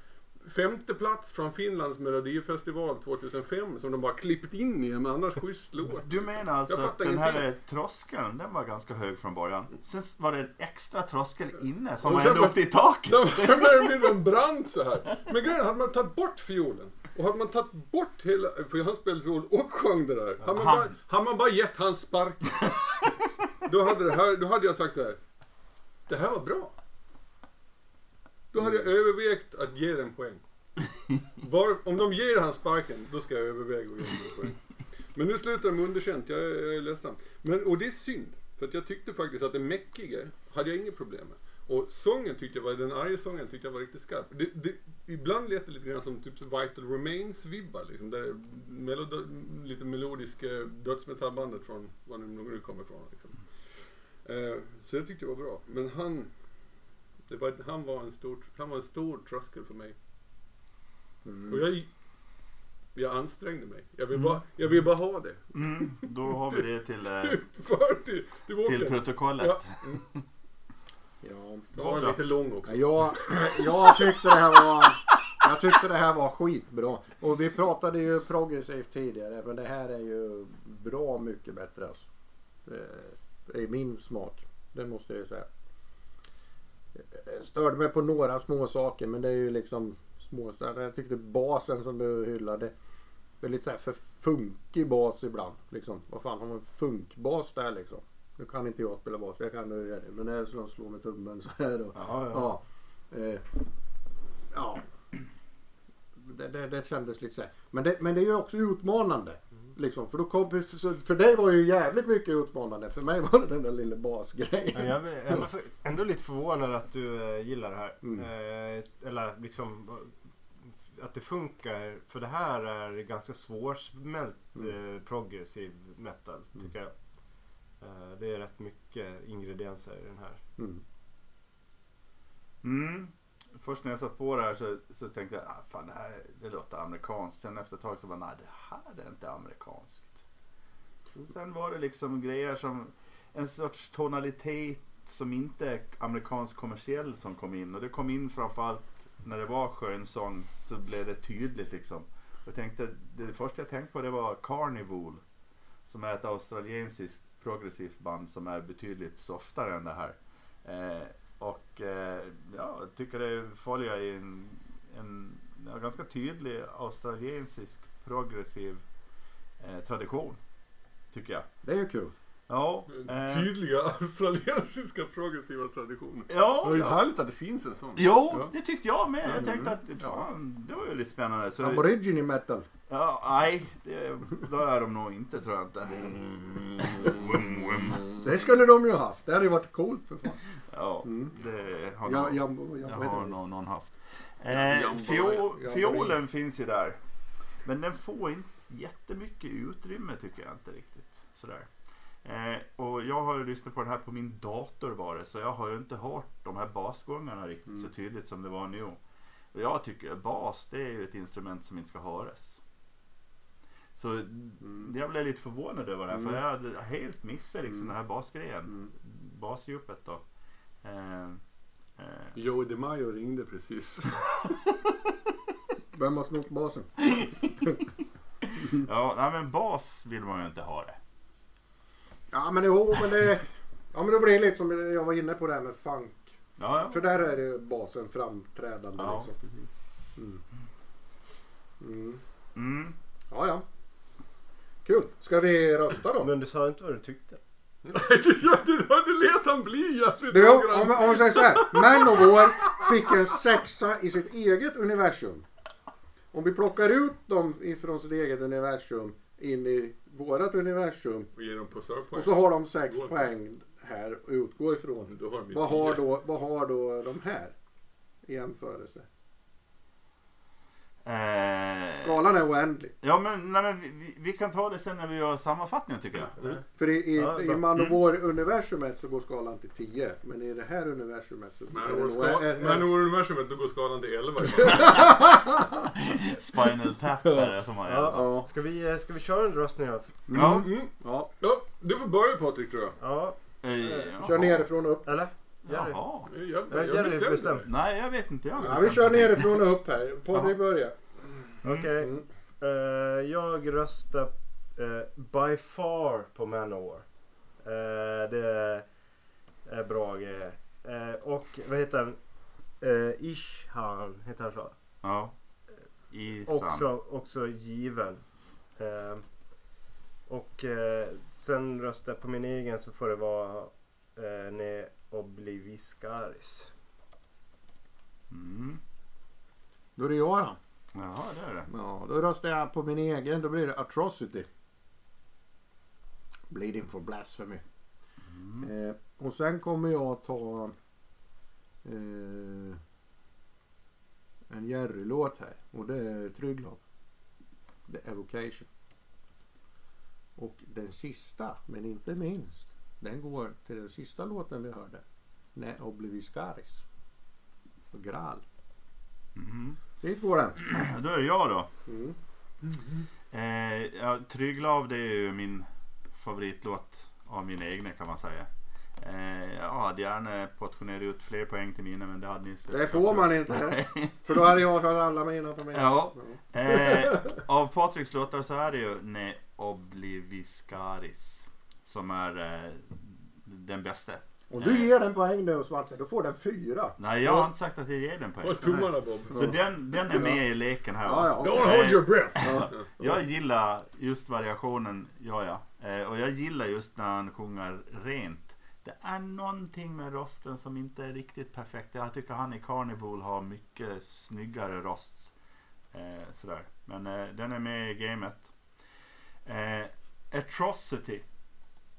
femte plats från Finlands melodifestival 2005 som de bara klippt in i en annars schysst låt. Du menar alltså Jag att den här ingenting. tröskeln, den var ganska hög från början. Sen var det en extra tröskel inne som var sen ända var- upp till taket. *laughs* Då började det en brand så här. Men grejen hade man tagit bort fiolen och hade man tagit bort hela, för han spelade fiol och sjöng det där. Hade man, Han- bara, hade man bara gett han spark. Då hade, det här, då hade jag sagt så här. Det här var bra. Då hade jag övervägt att ge den poäng. Bara, om de ger han sparken, då ska jag överväga att ge den poäng. Men nu slutar de underkänt, jag är, jag är ledsen. Men, och det är synd. För att jag tyckte faktiskt att det mäckiga hade jag inget problem med. Och sången tyckte jag var, den arga sången tyckte jag var riktigt skarp. Det, det, ibland lät det lite grann som typ Vital Remains-vibbar liksom. Där melod, lite melodiska dödsmetallbandet från, var nu nu kommer ifrån liksom. Eh, så det tyckte jag var bra. Men han, var, han, var en stor, han var en stor tröskel för mig. Mm. Och jag, jag ansträngde mig. Jag vill, bara, jag vill bara ha det. Mm, då har vi det till, eh, *laughs* till, till boken. till protokollet. Ja. *laughs* Ja. Har den lite lång också. Jag, *clears throat* jag tyckte det här var Jag tyckte det här var skitbra. Och vi pratade ju progressivt tidigare men det här är ju bra mycket bättre alltså. Det är min smak. Det måste jag ju säga. Jag Störde mig på några små saker men det är ju liksom små. Jag tyckte basen som du hyllade. Det är lite så här för funkig bas ibland. Liksom. Vad fan har man funkbas där liksom? Nu kan inte jag spela bas, jag kan nu göra det. Men det är som att slå med tummen så här. Och, Ja, ja. Ja. Eh, ja. Det, det, det kändes lite så här. Men det, men det är ju också utmanande. Liksom, för, då kom, för dig var det ju jävligt mycket utmanande. För mig var det den där lilla Ja, basgrejen. Jag är ändå, för, ändå lite förvånad att du eh, gillar det här. Mm. Eh, eller liksom eh, att det funkar. För det här är ganska svårsmält Mm. eh, progressiv metal tycker jag. Eh, det är rätt mycket ingredienser i den här. Mm. Mm. Först när jag satt på det här så, så tänkte jag ah, fan det här det låter amerikanskt. Sen efter ett tag så bara nej det här är inte amerikanskt. Så sen var det liksom grejer som en sorts tonalitet som inte är amerikansk kommersiell som kom in. Och det kom in framförallt när det var skönsång så blev det tydligt liksom. Jag tänkte, det första jag tänkte på det var Carnival. Som är ett australiensiskt progressivt band som är betydligt softare än det här. Eh, och eh, ja, jag tycker det följer i en, en, en ganska tydlig australiensisk progressiv eh, tradition. Tycker jag. Det är ju kul. Ja, eh, Tydliga australiensiska progressiva traditioner. ja, Det är ju ja. härligt att det finns en sån. Jo, Ja. det tyckte jag med. Jag Mm. tänkte att fan, det var ju lite spännande. Så, Aborigine metal. ja, nej, det, då är de nog inte tror jag inte. Det skulle de ju haft. Det hade ju varit coolt för fan. Ja, Mm. det har Ja, nog, ja, det ja, har nog någon haft. Eh, fiol, fiolen finns ju där. Men den får inte jättemycket utrymme tycker jag inte riktigt. Sådär. Eh, och jag har lyssnat på den här på min dator det. Så jag har ju inte hört de här basgångarna riktigt Mm. så tydligt som det var nu. Och jag tycker bas det är ju ett instrument som inte ska höras. Så Mm. jag blev lite förvånad över det här. För Mm. jag hade helt missat liksom Mm. den här basgrejen. Mm. Basdjupet då. Eh, eh, Joey DeMaio ringde precis. *laughs* Vem har snott basen? *laughs* Ja, nej, men bas vill man ju inte ha det. Ja men jo men det... Ja men det blir lite som jag var inne på det här med funk. Ja, ja. För där är det basen framträdande Ja, liksom. precis. Mm. Mm. Mm. Ja ja. Kul. Ska vi rösta då? Men du sa inte vad du tyckte. *laughs* det lät han bli jävligt Du, om, om vi säger så här. Manowar fick en sexa i sitt eget universum. Om vi plockar ut dem ifrån sitt eget universum in i vårat universum Och ger dem och så har de sex Går. poäng här att utgå ifrån. Har Vad har, då, vad har då de här i jämförelse? Eh, Skalan är oändlig. ja, men, nej, men vi, vi, kan ta det sen när vi gör sammanfattningen tycker jag. För i, i, Ja, i man och vår universumet så går skalan till 10. Men i det här universumet så Men är i det vår nog- ska- är- är- men i vår universumet då går skalan till 11. *laughs* Spinal tap är det som man Ja. Ja. Ska vi, eh, ska vi köra en röstning då? Ja. Mm. ja. Ja, du får börja Patrik tror jag. Ja, Eh, Kör nerifrån och upp. eller? Jerry? Jaha. Jag, Ja, jag, Jerry bestämde. Nej, jag vet inte. Jag Ja, vi kör nerifrån och upp här. Patrik börjar. Okej. Mm. Eh, jag röstar eh, by far på Manowar. Uh, det är bra grejer. Eh, och vad heter han? Uh, Ishan, heter han så? Ja. I sand. Också, också given. Eh, och eh, sen röstar jag på min egen så får det vara uh, Ne Obliviscaris. Mm. Då är det jag då. Jaha, det är det. Ja, då röstar jag på min egen. Då blir det Atrocity. Bleeding for Blasphemy. Mm. Eh, och sen kommer jag ta eh, en Jerry-låt här och det är Trygglov. The Evocation. Och den sista, men inte minst, den går till den sista låten vi hörde. Ne Obliviscaris. Och Graal. Mhm. Dit går den. *clears throat* Då är det jag då. Mm. Eh, ja, Trygglav det är ju min favoritlåt av min egna kan man säga. Eh, jag hade gärna portionerat ut fler poäng till mina men det hade ni Det får man inte. *laughs* För då hade jag tagit alla mina på mig. Ja. Eh, av Patriks låtar så är det ju Ne Obliviscaris som är eh, den bästa. Och du ger den poäng nu Svante, då får den fyra. Nej jag har inte sagt att jag ger den poäng. Håll tummarna Bob. Så den, den är med i leken här. Ja, ja, okej. Don't hold your breath! Ja. Jag gillar just variationen, ja ja. Eh, och jag gillar just när han sjunger rent. Det är någonting med rösten som inte är riktigt perfekt. Jag tycker han i Carnival har mycket snyggare röst. Eh, sådär. Men eh, den är med i gamet. Eh, Atrocity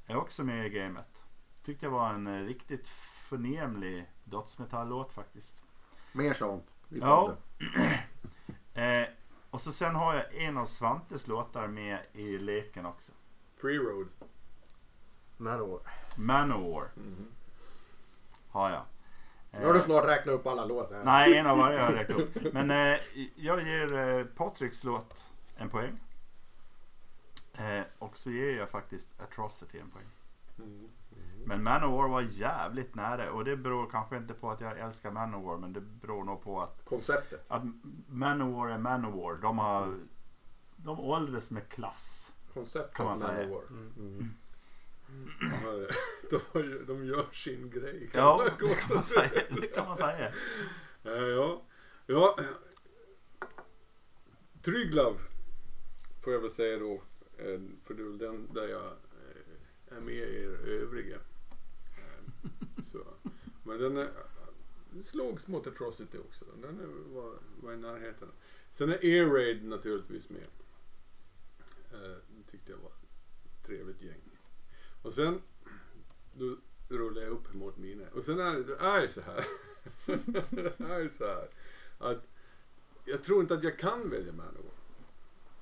är också med i gamet. Tyckte jag var en eh, riktigt förnämlig dödsmetalllåt faktiskt. Mer sånt. i Ja. *clears throat* Eh, och så sen har jag en av Svantes låtar med i leken också. Free road. Manowar. Manowar Mhm. har jag. Nu har du snart räknat upp alla låtar. Nej, en av varje har jag räckt upp. *laughs* Men eh, jag ger eh, Patriks låt en poäng. Eh, och så ger jag faktiskt Atrocity en poäng. Mm. Men Manowar var jävligt nära och det beror kanske inte på att jag älskar Manowar men det beror nog på att, Konceptet. att Manowar är Manowar. De har de åldras med klass. Konceptet Kan man säga. Manowar. Mm. De, de, har ju- de gör sin grej. kan Ja, det kan man säga. Det kan man säga. *laughs* Eh, Ja, ja. Trygglov får jag väl säga då. För det är väl den där jag eh, är med er övriga. Eh, så. Men den är, slogs mot Atrocity också. Den är, var, var i närheten. Sen är Air Raid naturligtvis med. Eh, det tyckte jag var ett trevligt gäng. Och sen då rullar jag upp mot mina. Och sen är det är så här. *laughs* det är så här. Att jag tror inte att jag kan välja Manowar.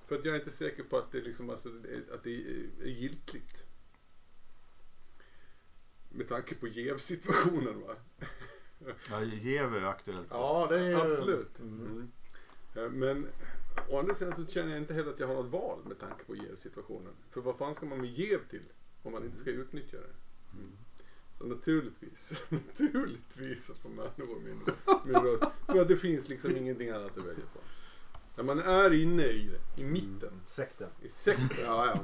För att jag är inte säker på att det, liksom, alltså, att det är, giltigt. Med tanke på jävsituationen va. Ja, Jev är aktuellt. Ja, det är. Absolut. Mm. Mm. Eh, Men å andra sidan så känner jag inte heller att jag har något val med tanke på jävsituationen. För vad fan ska man med jäv till? Om man inte ska utnyttja det. Mm. Så naturligtvis, *laughs* naturligtvis så får Manowar min, min röst. För att det finns liksom ingenting annat att välja på. När man är inne i det, i mitten, Sekten. i sekten, ja ja.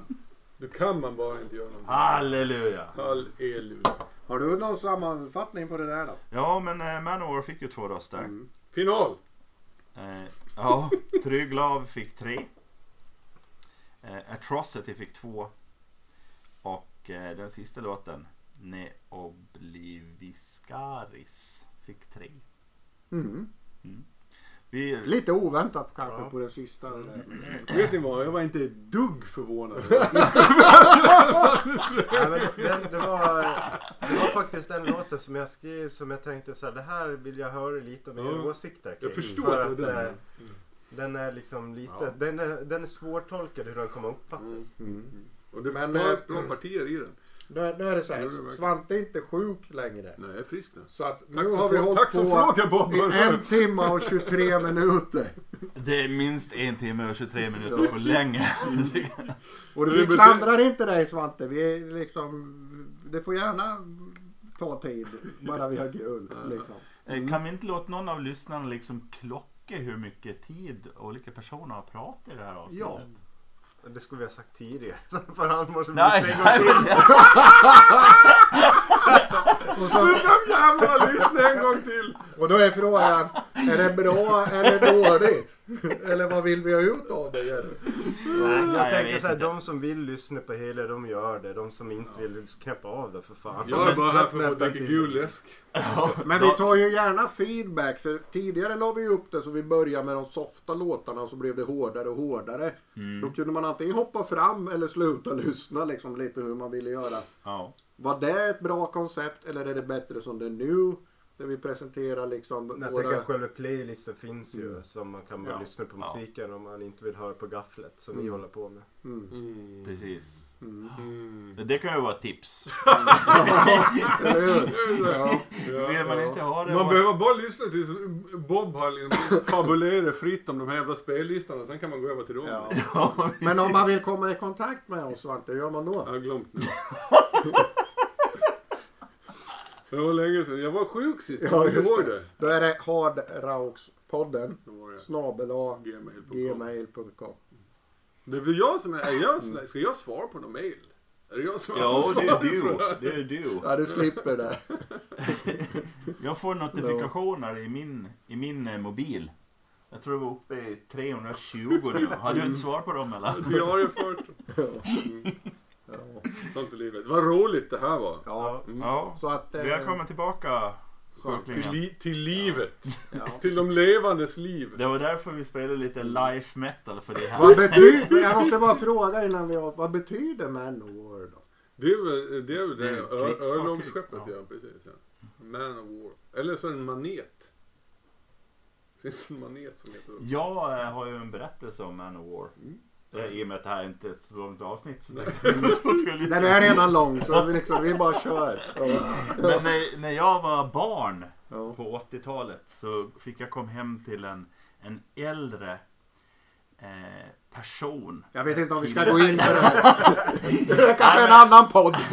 Då kan man bara inte göra någonting. Halleluja! Halleluja. Har du någon sammanfattning på det där då? Ja, men eh, Manowar fick ju två röster. Mm. Final! Eh, ja, Trygglav fick tre. Eh, Atrocity fick två. Och eh, den sista låten, Ne Obliviscaris, fick tre. Mm. Vi, Lite oväntat kanske Ja. på den sista. där. Vet ni vad? Jag var inte ett dugg förvånad. *laughs* *laughs* Men det, det, var, det var faktiskt den låten som jag skrev som jag tänkte så här, det här vill jag höra lite om era Ja. åsikter kring. Jag förstår För att det är den. eh, Den är liksom lite, Ja. den, är, den är svårtolkad hur den kommer uppfattas. Mm. Mm. Och det Men, fanns eh, bra partier i den. Nu, nu är det så här. Svante är inte sjuk längre. Nej, jag är frisk nu. Så att Tack nu har vi hållit tack på frågar Bob. i en timme och 23 minuter. det är minst en timme och 23 minuter för länge. *laughs* Och Det vi klandrar inte dig Svante. Vi är liksom, det får gärna ta tid. Bara vi har kul. Liksom. Eh, kan vi inte låta någon av lyssnarna liksom klocka hur mycket tid olika personer har pratat i det här avsnittet? Ja. Det skulle vi ha sagt tidigare. *laughs* För han måste Nej, bli en gång till. *laughs* Och, så, Jävlar, lyssna en gång till! och då är frågan, är det bra eller dåligt? *laughs* Eller vad vill vi ha ut av det? Nej, jag jag tänker vet så här, inte. de som vill lyssna på hela de gör det. De som inte vill knäppa av det för fan. Jag är bara här för att dricka gul läsk. Men vi tar ju gärna feedback för tidigare la vi upp det så vi började med de softa låtarna och så blev det hårdare och hårdare. Då kunde man antingen hoppa fram eller sluta lyssna liksom lite hur man ville göra. Ja. Var det ett bra koncept eller är det bättre som det är nu? Där vi presenterar liksom Jag våra... tänker att själva playlisten finns ju Mm. som man kan bara Ja. lyssna på Ja. musiken om man inte vill höra på gafflet som vi Mm. håller på med. Mm. Mm. Precis. Mm. Mm. Det kan ju vara ett tips. *laughs* Ja. Ja. Vill man inte ha det? Man och- behöver bara lyssna tills Bob har liksom fabulerat fritt om de här jävla spellistorna. Sen kan man gå över till dem. Ja. *laughs* Men om man vill komma i kontakt med oss Svante, hur gör man Jag då? har glömt nu. *laughs* Det var länge sedan. Jag var sjuk sist. Ja, just ihåg det. det. Då är det hardraukspodden snabel gmail.com. Det är väl jag som är... är jag, ska jag svara på någon mail? Är det jag som har Ja, det är du. det är du. Ja, du slipper det. *laughs* Jag får notifikationer i min, i min eh, mobil. Jag tror det var uppe i 320 nu. Har du inte svar på dem eller? Diariefört. *laughs* Ja. Sånt i livet. Vad roligt det här var. Ja. Mm. Ja, Så att... eh, välkommen tillbaka. Till, li, till livet. ja. *laughs* Till de levandes liv. Det var därför vi spelade lite life metal för det Vad här. betyder... Jag måste bara fråga innan vi... Vad betyder Manowar då? Det är väl det, är väl Det är det örlogsskeppet, ja. Ja. precis. Ja. Man of War. Eller så är det en manet. Finns det en manet som heter det? Jag eh, har ju en berättelse om Man of War. Mm. Eh, I och med att det här inte är ett så långt avsnitt så tänkte jag skulle Den är redan lång så vi, liksom, vi bara kör. Ja. *laughs* Men när, när jag var barn Ja. på 80-talet så fick jag komma hem till en, en äldre eh, person. Jag vet inte om vi ska gå in på det här. Det är kanske en *laughs* annan podd. *laughs*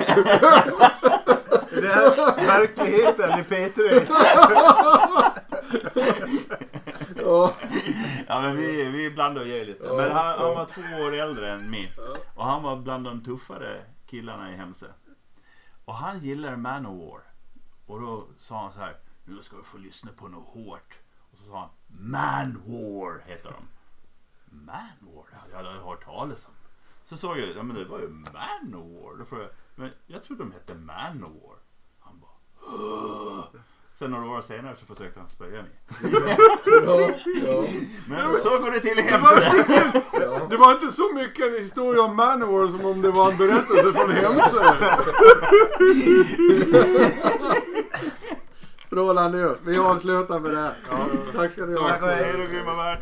Det här verkligheten i P3. Ja. Ja men vi, vi blandar och ger lite. Ja, Men han, han var två år äldre än mig. Och han var bland de tuffare killarna i Hemse. Och han gillar Manowar. Och då sa han så här. Nu ska du få lyssna på något hårt. Och så sa han Manwar heter de. Manwar? Jag hade aldrig hört talas om. Så sa jag, ja men det var ju Manowar. Då frågade jag, men jag trodde de hette Manowar. Han bara, "Åh." Sen några år senare så försökte han spöa mig. Ja. Ja. Men så går det till i Hemse. Det var inte så mycket en historia om Manowar som om det var en berättelse från Hemsö. Strålande ju. Vi avslutar med det. Tack ska ni ha. Tack och. Hej då grymma värld.